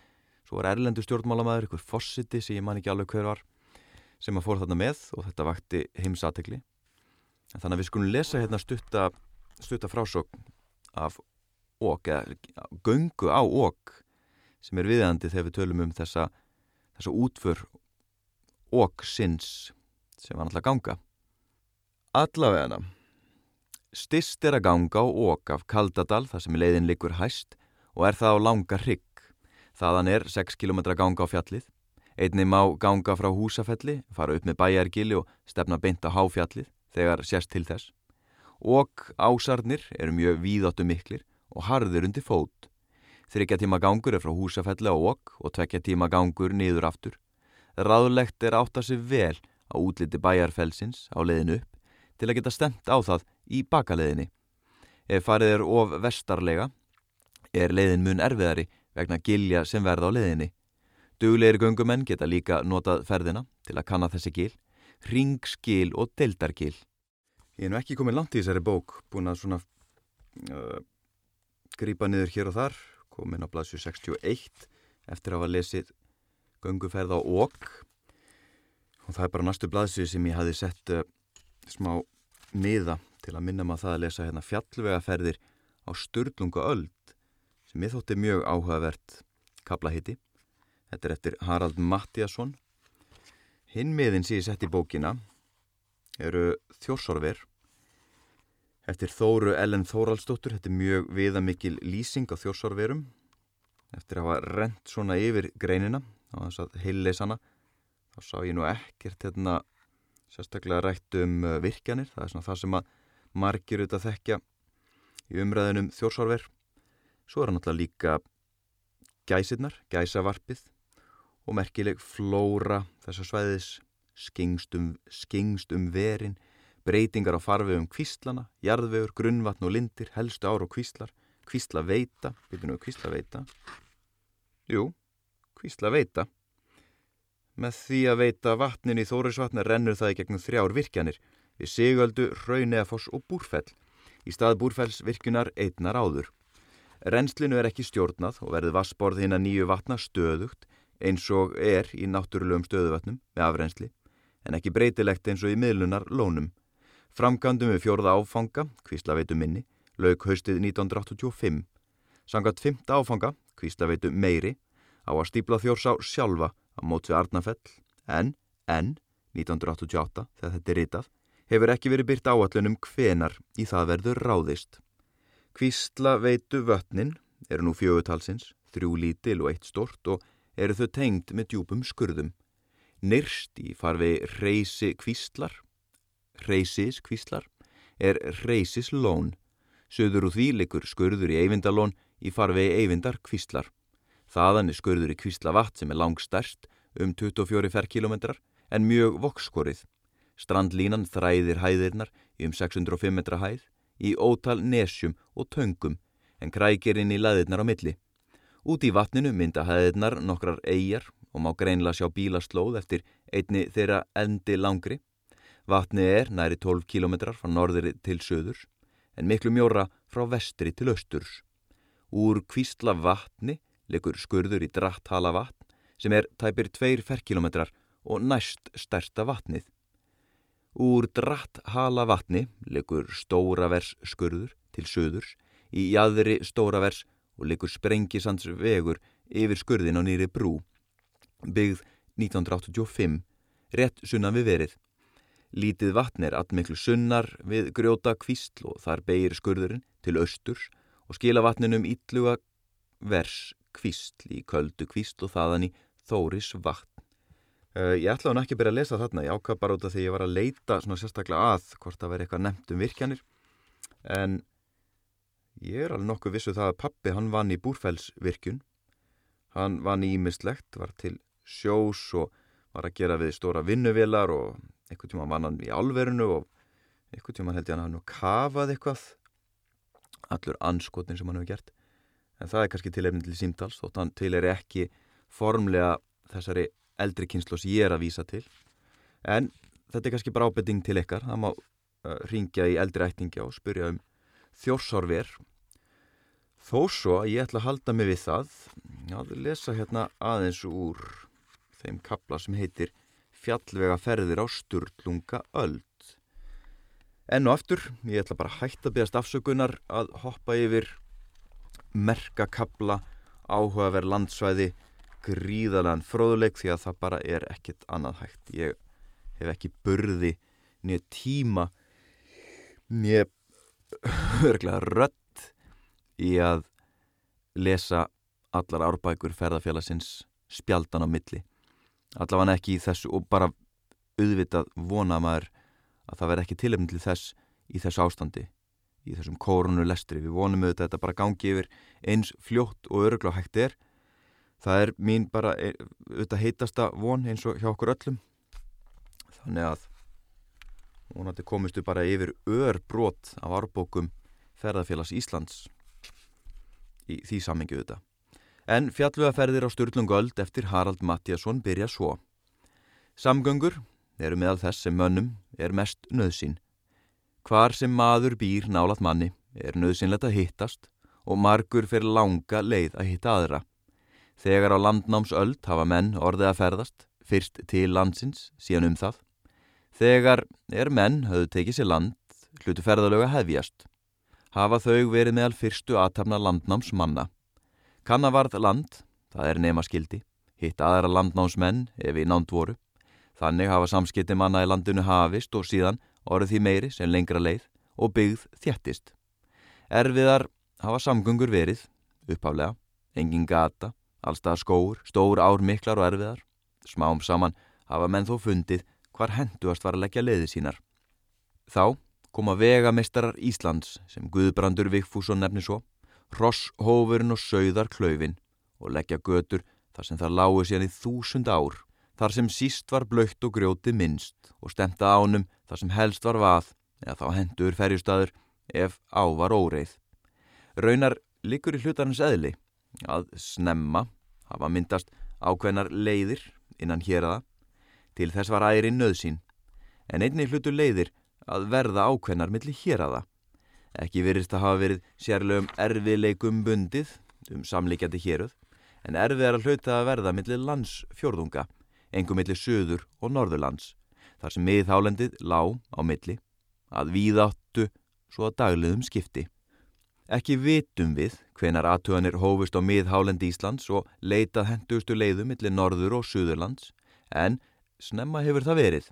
svo var erlendu stjórnmálamæður, ykkur Fossiti sem ég man ekki alveg hver var sem að fór þarna með og þetta vakti heimsatekli þannig að við skulum lesa hérna stutta, stutta frásókn af ók eða göngu á ók sem er viðandi þegar við tölum um þessa, þessa útför ók sinns sem var náttúrulega ganga. Allavegana Stist er að ganga á ók af Kaldadal þar sem leiðin likur hæst og er það á langa hrygg. Þaðan er 6 km ganga á fjallið. Einni má ganga frá húsafelli, fara upp með bæjargili og stefna beint á háfjallið þegar sérst til þess. Ók ásarnir eru mjög víðáttu miklir og harður undir fót. Þryggja tíma gangur er frá húsafelli á ók og tvekja tíma gangur niður aftur. Ráðlegt er átt að sig vel á útliti bæjarfelsins á leiðin upp til að geta stemt á það í bakaleðinni. Ef farið er of vestarlega er leiðin mun erfiðari vegna gilja sem verða á leiðinni. Duglegir gungumenn geta líka notað ferðina til að kanna þessi gil, ringskil og deldargil. Ég er nú ekki komið langt í þessari bók, búin að svona uh, grýpa niður hér og þar, komin á blaðsju 61 eftir að hafa lesið gunguferð á okk og það er bara næstu blaðsju sem ég hafi sett uh, smá miða til að minna maður það að lesa hérna fjallvegaferðir á Sturlunga öld sem ég þótti mjög áhugavert kaplahitti. Þetta er eftir Harald Mattiasson. Hinn miðin sem ég sett í bókina eru Þjórsorver eftir Þóru Ellen Þóraldsdóttur. Þetta er mjög viðamikil lýsing á Þjórsorverum eftir að hafa rent svona yfir greinina á þess að heilleisana. Þá sá ég nú ekkert hérna sérstaklega rætt um uh, virkjanir. Það er svona það sem að margir auðvitað þekkja í umræðinum þjórsárver svo er hann alltaf líka gæsirnar, gæsavarpið og merkileg flóra þessar svæðis skingst um, skingst um verin breytingar á farvegum kvíslana jarðvegur, grunnvatn og lindir, helstu ár og kvíslar kvísla veita, byrjum við kvísla veita, jú, kvísla veita. Með því að veita vatnin í Þórisvatna rennur það í gegnum þrjár virkjanir við Sigöldu, Rauneafoss og Búrfell. Í stað Búrfells virkunar einnar áður. Rennslinu er ekki stjórnað og verður vassborð hinn að nýju vatna stöðugt eins og er í náttúrulegum stöðuvatnum með afrensli en ekki breytilegt eins og í miðlunar lónum. Framgandum við fjórða áfanga, kvíslaveitu minni, lauk haustið 1985. Sangat fymta áfanga, kvíslaveitu meiri, á að stípla þjórsá sjálfa á mót við Arnafell, en, en, 1988, þegar þetta er ritað, hefur ekki verið byrt áallunum hvenar í það verður ráðist. Kvíslaveitu vötnin eru nú fjögutalsins, þrjú lítil og eitt stort og eru þau tengd með djúpum skurðum. Nyrst í farfi reysi kvíslar, reysis kvíslar, er reysis lón. Söður úr því likur skurður í Eyvindalón í farfi Eyvindar kvíslar. Þaðan er skurður í kvíslavatt sem er langstærst um 24 ferrkilometrar en mjög vokskorið. Strandlínan þræðir hæðirnar í um 605 metra hæð í ótal nesjum og töngum en krækir inn í laðirnar á milli. Út í vatninu mynda hæðirnar nokkrar eigjar og má greinlega sjá bílaslóð eftir einni þeirra endi langri. Vatni er næri 12 kilometrar frá norðri til söðurs en miklu mjóra frá vestri til östurs. Úr kvísla vatni likur skurður í dratthala vatn sem er tæpir 2 ferkilometrar og næst stærsta vatnið. Úr dratthala vatni likur stóravers skurður til söðurs í jæðri stóravers og likur sprengisands vegur yfir skurðin á nýri brú byggð 1985, rétt sunnan við verið. Lítið vatn er allmiklu sunnar við grjóta kvísl og þar beigir skurðurinn til austurs og skila vatninum ítluga vers kvísl í köldu kvísl og þaðan í þóris vatn. Uh, ég ætla hann ekki að byrja að lesa þarna, ég ákvað bara út af því ég var að leita svona sérstaklega að hvort það veri eitthvað nefnt um virkjanir. En ég er alveg nokkuð vissu um það að pappi hann vann í búrfellsvirkjun. Hann vann í ímislegt, var til sjós og var að gera við stóra vinnuvelar og einhvern tíma vann hann í alverinu og einhvern tíma held ég hann að hann kafað eitthvað. Allur anskotin sem hann hefur gert en það er kannski tilefni til símtals þótt hann til er ekki formlega þessari eldri kynslu sem ég er að vísa til. En þetta er kannski bara ábyrting til ykkar. Það má uh, ringja í eldri ættingja og spyrja um þjórsárver. Þó svo að ég ætla að halda mig við það við lesa hérna aðeins úr þeim kapla sem heitir Fjallvega ferðir á Sturlunga öld. Enn og aftur, ég ætla bara að hætta að beðast afsökunar að hoppa yfir merkakabla, áhugaverð landsvæði, gríðalega fróðuleik því að það bara er ekkit annað hægt. Ég hef ekki burði nýja tíma, nýja örglega rött í að lesa allar árbækur ferðarfélagsins spjaldan á milli allavega ekki í þessu og bara auðvitað vona maður að það verð ekki tilöfn til þess í þessu ástandi í þessum koronulestri við vonum auðvitað að þetta bara gangi yfir eins fljótt og örugla hægt er það er mín bara e, auðvitað heitasta von eins og hjá okkur öllum þannig að vonandi komistu bara yfir örbrót af árbókum ferðarfélags Íslands í því samengi auðvitað En fjallvegaferðir á Sturlungöld eftir Harald Mattiasson byrja svo. Samgöngur eru meðal þess sem mönnum er mest nöðsinn. Hvar sem maður býr nálat manni er nöðsynlegt að hittast og margur fyrir langa leið að hitta aðra. Þegar á landnámsöld hafa menn orðið að ferðast, fyrst til landsins, síðan um það. Þegar er menn höfðu tekið sér land, hlutu ferðalöga hefjast. Hafa þau verið meðal fyrstu aðtapna landnámsmanna. Kannavarð land, það er nema skildi, hitt aðra landnámsmenn ef í nánd voru. Þannig hafa samskipti manna í landinu hafist og síðan orðið því meiri sem lengra leið og byggð þjættist. Erfiðar hafa samgöngur verið, upphálega, engin gata, allstað skóur, stór ár miklar og erfiðar. Smám saman hafa menn þó fundið hvar henduast var að leggja leiði sínar. Þá koma vegameistarar Íslands sem Guðbrandur Vigfússon nefni svo hrosshófurinn og sögðar klöfin og leggja götur þar sem það lágu síðan í þúsund ár, þar sem síst var blöytt og grjóti minnst og stemta ánum þar sem helst var vað eða þá hendur ferjustadur ef á var óreið. Raunar likur í hlutarins eðli að snemma hafa myndast ákveðnar leiðir innan hér aða til þess var æri nöðsín en einni hlutu leiðir að verða ákveðnar millir hér aða. Ekki virist að hafa verið sérlegum erfiðleikum bundið um samlíkjandi héruð en erfiðar að hluta að verða millir landsfjörðunga, engum millir söður og norðurlands þar sem miðhálendið lág á milli að víðáttu svo að dagliðum skipti. Ekki vitum við hvenar aðtöðanir hófust á miðhálendi Íslands og leitað hendustu leiðum millir norður og söðurlands en snemma hefur það verið.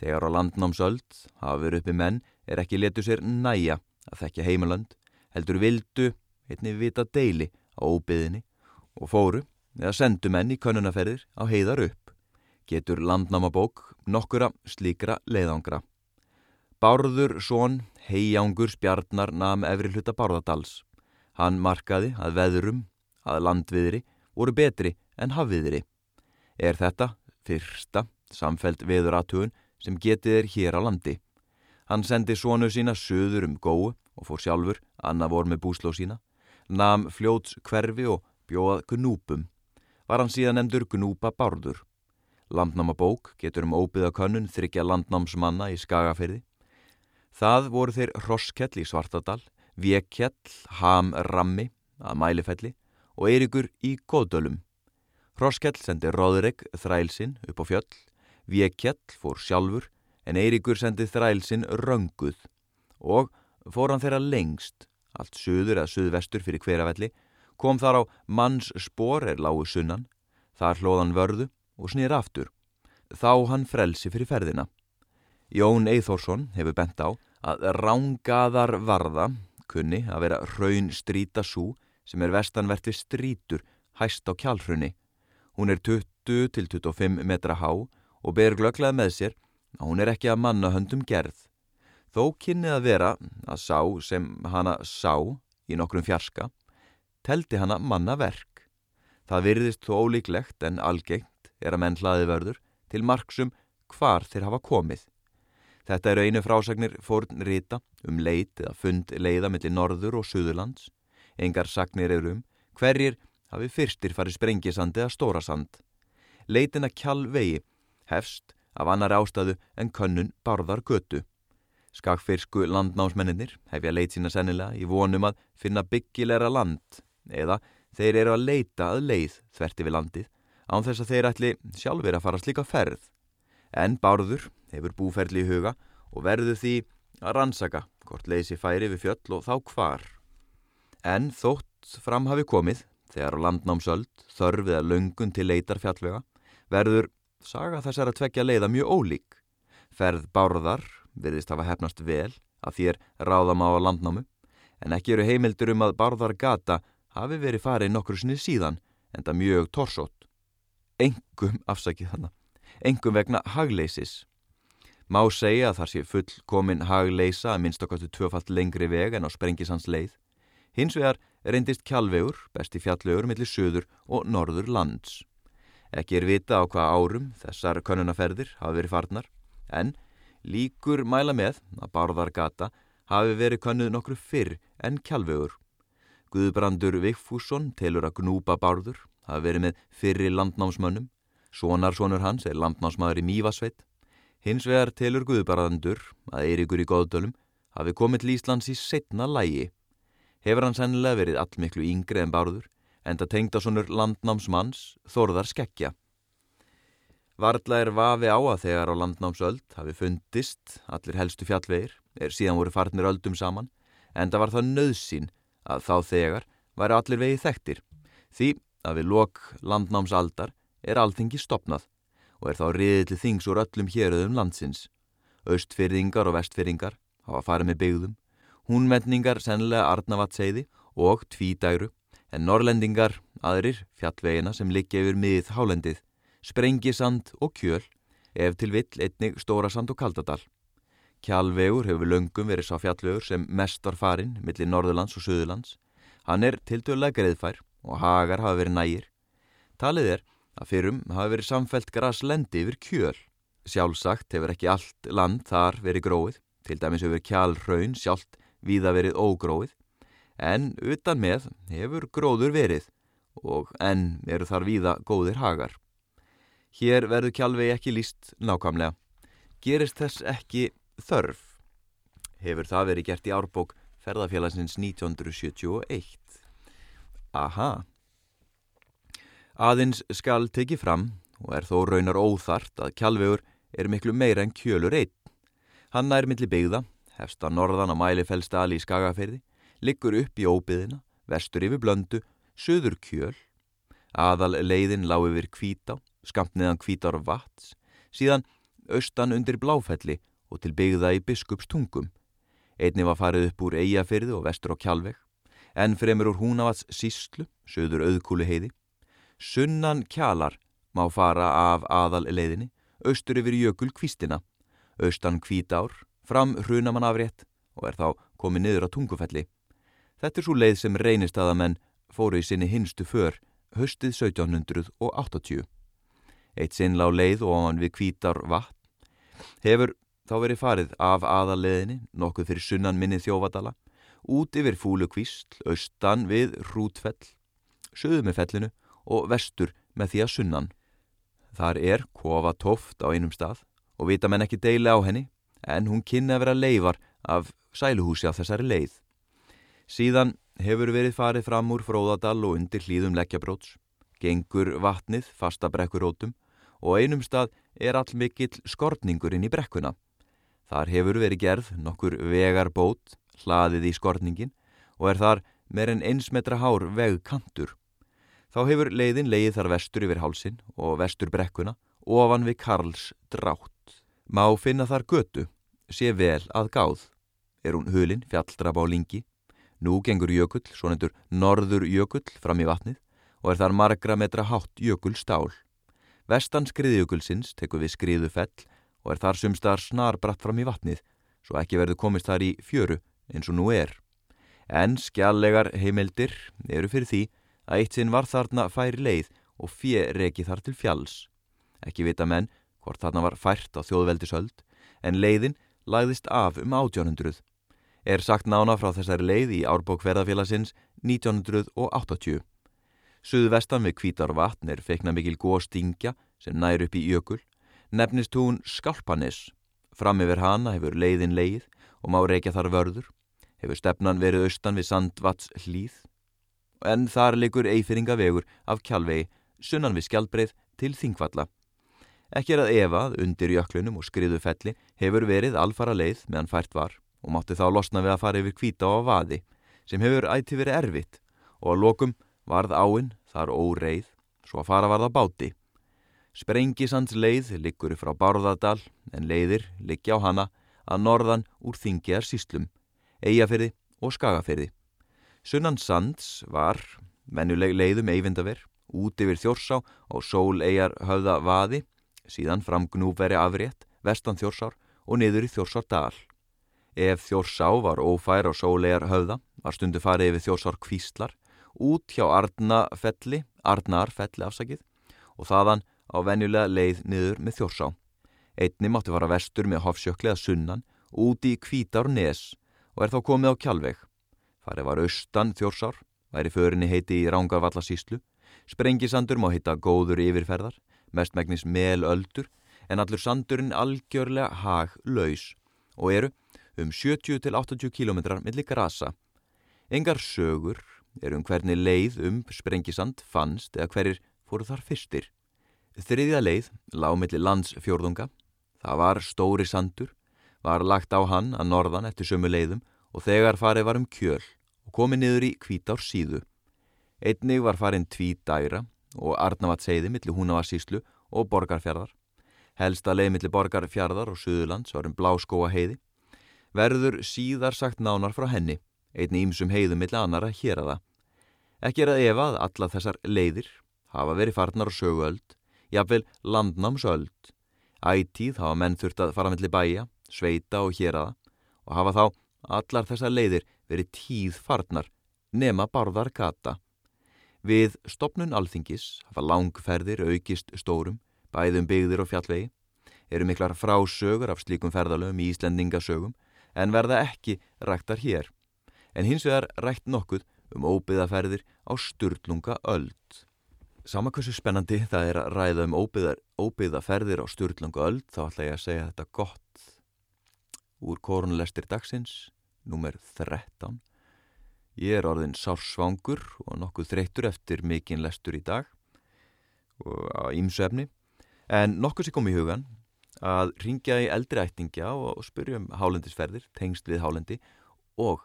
Þegar á landnámsöld verið uppi menn er ekki letu sér næja að þekkja heimalönd, heldur vildu einni vita deili á óbyðinni og fóru eða sendu menn í könnunarferðir á heiðar upp. Getur landnámabók nokkura slíkra leiðangra. Bárður són heijangur spjarnar nam efri hluta Bárðardals. Hann markaði að veðurum, að landviðri voru betri en hafviðri. Er þetta fyrsta samfelt veðuratúun sem getið er hér á landi. Hann sendi svonu sína söður um góu og fór sjálfur, Anna vor með búsló sína, nam fljóts hverfi og bjóðað gnúpum. Var hann síðan endur gnúpa bárður. Landnámabók getur um óbyða könnun þryggja landnámsmanna í Skagaferði. Það voru þeir Rosskell í Svartadal, Vjekkjell, Ham Rammi að Mælifelli og Eirikur í Góðdölum. Rosskell sendi Róðureg þrælsinn upp á fjöll Vékjall fór sjálfur en Eiríkur sendið þrælsinn rönguð og fór hann þeirra lengst, allt söður eða söðvestur fyrir hverafelli, kom þar á manns spór er lágu sunnan, þar hlóðan vörðu og snýr aftur. Þá hann frelsi fyrir ferðina. Jón Eithórsson hefur bent á að rángaðar varða kunni að vera raun stríta sú sem er vestanverti strítur hæst á kjálfrunni. Hún er 20 til 25 metra há og ber glögglað með sér að hún er ekki að manna höndum gerð. Þó kynnið að vera að sá sem hana sá í nokkrum fjarska, teldi hana manna verk. Það virðist þó ólíklegt en algengt er að menn hlaði vörður til marksum hvar þeir hafa komið. Þetta eru einu frásagnir fórn rita um leit eða fund leiða millir norður og suðurlands. Engar sagnir eru um hverjir hafi fyrstir farið sprengisandi eða stórasand. Leitina kjall vegi hefst af annar ástæðu en könnun barðar götu. Skakfyrsku landnámsmenninir hefja leit sína sennilega í vonum að finna byggilegra land eða þeir eru að leita að leið þverti við landið án þess að þeir ætli sjálfur að fara slíka ferð. En Bárður hefur búferli í huga og verður því að rannsaka hvort leiðsi færi við fjöll og þá hvar. En þótt fram hafi komið þegar á landnámsöld þörfið að löngun til leitar fjallvega verður Saga þessar að tvekja leiða mjög ólík. Ferð bárðar virðist hafa hefnast vel að þér ráðam á landnámu en ekki eru heimildur um að bárðar gata hafi verið farið nokkur sinni síðan en það mjög torsótt. Engum afsakið hana, engum vegna hagleysis. Má segja að þar sé full komin hagleysa að minnst okkartu tvöfalt lengri veg en á sprengisans leið. Hins vegar reyndist kjálvegur, besti fjallvegur millir söður og norður lands. Ekki er vita á hvað árum þessar könnunarferðir hafi verið farnar en líkur mæla með að Bárðargata hafi verið könnuð nokkru fyrr en kjálfögur. Guðbrandur Vigfússon telur að gnúpa Bárður hafi verið með fyrri landnámsmönnum. Svonarsonur hans er landnámsmaður í Mývasveit. Hins vegar telur Guðbrandur að Eirikur í Góðdölum hafi komið til Íslands í setna lægi. Hefur hann sennilega verið allmiklu yngri en Bárður enda tengdasonur landnámsmanns Þorðar Skekkja. Varðla er vafi á að þegar á landnámsöld hafi fundist allir helstu fjallvegir er síðan voru farnir öldum saman enda var það nöðsín að þá þegar væri allir vegi þekktir því að við lok landnámsaldar er alltingi stopnað og er þá riðið þings úr öllum héröðum landsins. Östfyrringar og vestfyrringar hafa farið með byggðum, húnmenningar sennilega Arnavatseiði og Tvídæru en norrlendingar, aðrir, fjallvegina sem liggja yfir miðið hálendið, sprengisand og kjöl, ef til vill einnig stórasand og kaldadal. Kjálvegur hefur löngum verið sá fjallvegur sem mest var farinn millir Norðurlands og Suðurlands. Hann er tiltölulega greiðfær og hagar hafa verið nægir. Talið er að fyrrum hafa verið samfelt graslendi yfir kjöl. Sjálfsagt hefur ekki allt land þar verið gróið, til dæmis hefur kjálraun sjálft víða verið ógróið, en utan með hefur gróður verið og enn eru þar víða góðir hagar. Hér verður kjálvegi ekki líst nákvæmlega. Gerist þess ekki þörf. Hefur það verið gert í árbók ferðarfélagsins 1971. Aha. Aðins skal tekið fram og er þó raunar óþart að kjálvegur er miklu meira en kjölur einn. Hann nær milli byggða, hefst að norðan á mælifellstali í Skagaferði, liggur upp í óbyðina, vestur yfir blöndu, söður kjöl, aðal leiðin lág yfir kvítá, skamt neðan kvítar vats, síðan austan undir bláfelli og til byggða í biskupstungum. Einni var farið upp úr Eyjafyrði og vestur á Kjálveg, en fremur úr Húnavats síslu, söður auðkúlu heiði. Sunnan kjalar má fara af aðal leiðinni, austur yfir jökul kvístina, austan kvítár, fram hrunaman afrétt og er þá komið niður á tungufelli. Þetta er svo leið sem reynist að að menn fóru í sinni hinstu för höstið 1780. Eitt sinn lág leið og hann við kvítar vatn hefur þá verið farið af aðaleðinni nokkuð fyrir sunnan minni þjófadala út yfir fúlukvísl, austan við hrútfell, söðu með fellinu og vestur með því að sunnan. Þar er kofa tóft á einum stað og vita menn ekki deili á henni en hún kynna að vera leifar af sæluhúsi á þessari leið. Síðan hefur verið farið fram úr fróðadal og undir hlýðum leggjabróts, gengur vatnið fasta brekkurótum og einum stað er all mikill skortningur inn í brekkuna. Þar hefur verið gerð nokkur vegar bót, hlaðið í skortningin og er þar meir en eins metra hár vegkantur. Þá hefur leiðin leið þar vestur yfir hálsin og vestur brekkuna ofan við Karls drátt. Má finna þar götu, sé vel að gáð. Er hún hulin fjalldrap á lingi Nú gengur jökull, svo nendur norður jökull fram í vatnið og er þar margra metra hátt jökull stál. Vestan skriðjökulsins tekur við skriðu fell og er þar sumstar snar bratt fram í vatnið, svo ekki verður komist þar í fjöru eins og nú er. En skjallegar heimildir eru fyrir því að eitt sinn var þarna færi leið og fjö reki þar til fjalls. Ekki vita menn hvort þarna var fært á þjóðveldisöld, en leiðin lagðist af um 1800 er sagt nána frá þessari leið í árbók verðafélagsins 1980. Suðvestan við Kvítar vatn er feikna mikil góðstingja sem nær upp í jökul, nefnist hún Skalpanis. Fram yfir hana hefur leiðin leið og má reykja þar vörður, hefur stefnan verið austan við Sandvats hlýð, en þar likur eifyringa vegur af kjálvegi sunnan við skjálbreið til Þingvalla. Ekki er að efað undir jöklunum og skriðu felli hefur verið alfara leið meðan fært var og mátti þá losna við að fara yfir kvíta á vaði sem hefur ætti verið erfitt og að lokum varð áinn þar óreið svo að fara varða báti. Sprengisands leið liggur frá Bárðardal en leiðir liggja á hana að norðan úr þingjar síslum, eigafyrði og skagafyrði. Sunnan Sands var mennuleg leiðum eyvindaver út yfir þjórsá og sól eigjar höfða vaði, síðan fram gnúveri afrétt, vestan þjórsár og niður í þjórsardal. Ef þjórsá var ófær á sólegar höfða, var stundu farið yfir þjórsár kvíslar, út hjá Arnafelli, Arnarfelli afsakið, og þaðan á venjulega leið niður með þjórsá. Einni mátti fara vestur með hofsjökliða sunnan, úti í kvítar nes og er þá komið á kjálveg. Farið var austan þjórsár, væri förinni heiti í Rángarvallasíslu, sprengisandur má hitta góður yfirferðar, mestmægnis melöldur, en allur sandurinn algjörlega hag laus og eru um 70-80 km millir grasa. Engar sögur er um hvernig leið um sprengisand fannst eða hverjir fóru þar fyrstir. Þriðja leið lág millir landsfjórðunga. Það var stóri sandur, var lagt á hann að norðan eftir sömu leiðum og þegar farið var um kjöl og komið niður í kvítár síðu. Einnig var farin tvít dæra og Arnavatseiði millir Húnavarsíslu og Borgarfjörðar. Helsta leið millir Borgarfjörðar og Suðurlands var um Bláskóa heiði verður síðar sagt nánar frá henni, einni ímsum heiðum millir annara hér að það. Ekki er að efa að alla þessar leiðir hafa verið farnar og söguöld, jafnvel landnámsöld. Ætíð hafa menn þurft að fara millir bæja, sveita og hér að það og hafa þá allar þessar leiðir verið tíð farnar, nema barðar gata. Við stopnun alþingis hafa langferðir aukist stórum, bæðum byggðir og fjallvegi, eru miklar frásögur af slíkum ferðalögum í Íslendingasögum en verða ekki ræktar hér. en hins vegar rætt nokkuð um óbyðaferðir á Sturlunga öld. Sama hversu spennandi það er að ræða um óbyðaferðir á Sturlunga öld þá ætla ég að segja þetta gott úr korunlestir dagsins, nummer 13. Ég er orðin sársvangur og nokkuð þreyttur eftir mikinn lestur í dag á ímsöfni en nokkuð sem kom í hugan að ringja í eldri ættingja og spyrja um hálendisferðir, tengst við hálendi og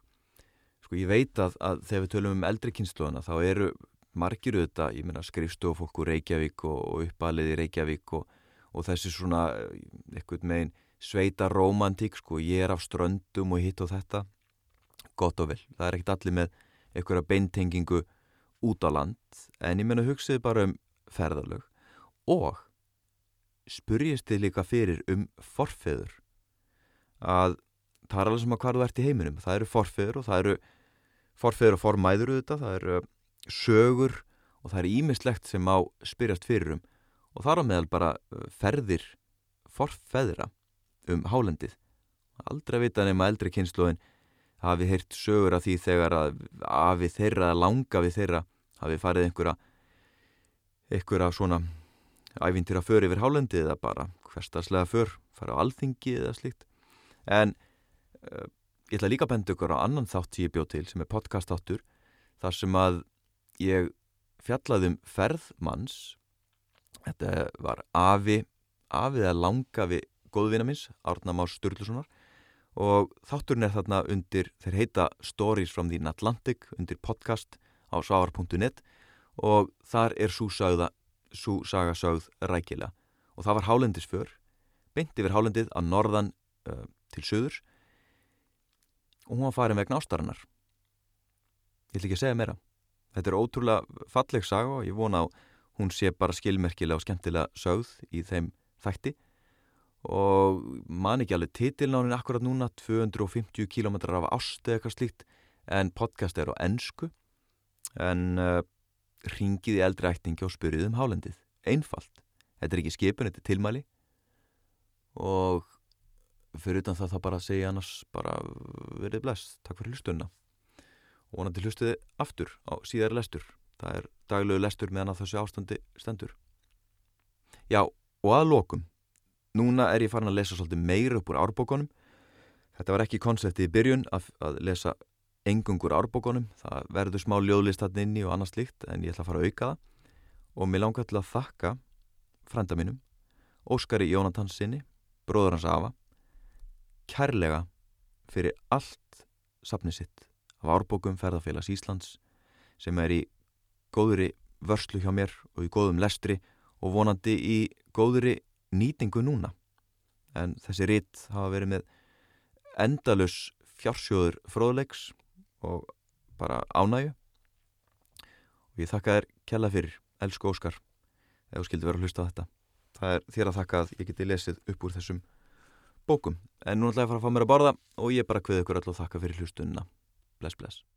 sko ég veit að, að þegar við tölum um eldri kynsluðana þá eru margir auðvitað, ég meina skrifstofólku Reykjavík og, og uppaliði Reykjavík og, og þessi svona eitthvað megin sveita romantík sko, ég er af ströndum og hitt og þetta. Gott og vel, það er ekkert allir með einhverja beintengingu út á land en ég menna hugsiði bara um ferðalög. Og spurjist þið líka fyrir um forfeður. Að það er alveg sem að hvað þú ert í heiminum. Það eru forfeður og það eru forfeður og formæður auðvitað, það eru sögur og það eru ímislegt sem á spyrjast fyrir um. Og þar á meðal bara uh, ferðir forfeðra um hálendið. Aldrei að vita nema eldri kynsluðin hafi heyrt sögur af því þegar að afi þeirra, langa við þeirra hafi farið einhverja einhverja svona ævintir að för yfir hálendið eða bara hverstaslega för, fara á alþingi eða slíkt. En uh, ég ætla líka að benda ykkur á annan þátt ég bjóð til sem er podcast þáttur þar sem að ég fjallaðum ferðmanns þetta var Afi Afið að langa við góðvina minns Árna Más Sturlusonar og þátturinn er þarna undir þeir heita Stories from the Atlantic undir podcast á svavar.net og þar er svo sagða svo sagasögð rækila og það var hálendisför beint yfir hálendið að norðan uh, til söðurs og hún var farin vegna ástarinnar. Ég ætla ekki að segja meira. Þetta er ótrúlega falleg saga og ég vona að hún sé bara skilmerkilega og skemmtilega sögð í þeim þætti og man ekki alveg titilnánin akkurat núna 250 km af ást eða eitthvað slíkt en podcast er á ennsku en uh, ringið í eldri ættingi og spyrjuð um hálendið. Einfalt. Þetta er ekki skipun, þetta er tilmæli og fyrir utan það þá bara segja annars bara verið blest. Takk fyrir hlustunna. Og vonandi hlustuði aftur á síðar lestur. Það er daglegu lestur meðan að þessu ástandi stendur. Já, og að lokum. Núna er ég farin að lesa svolítið meira upp úr árbókonum. Þetta var ekki konseptið í byrjun að, að lesa engungur árbókonum, það verður smá ljóðlist þarna inni og annars líkt en ég ætla að fara að auka það og mér langar til að þakka frænda mínum, Óskari Jónatans sinni, bróður hans Afa, kærlega fyrir allt safnið sitt af árbókum ferðarfélags Íslands sem er í góðuri vörslu hjá mér og í góðum lestri og vonandi í góðuri nýtingu núna. En þessi ritt hafa verið með endalus fjársjóður fróðleiks og bara ánægu og ég þakka þér kella fyrir, elsku Óskar ef þú skildi vera að hlusta á þetta. Það er þér að þakka að ég geti lesið upp úr þessum bókum. En nú ætla ég að fara að fá mér að borða og ég bara hveð ykkur alltaf þakka fyrir hlustunna bless bless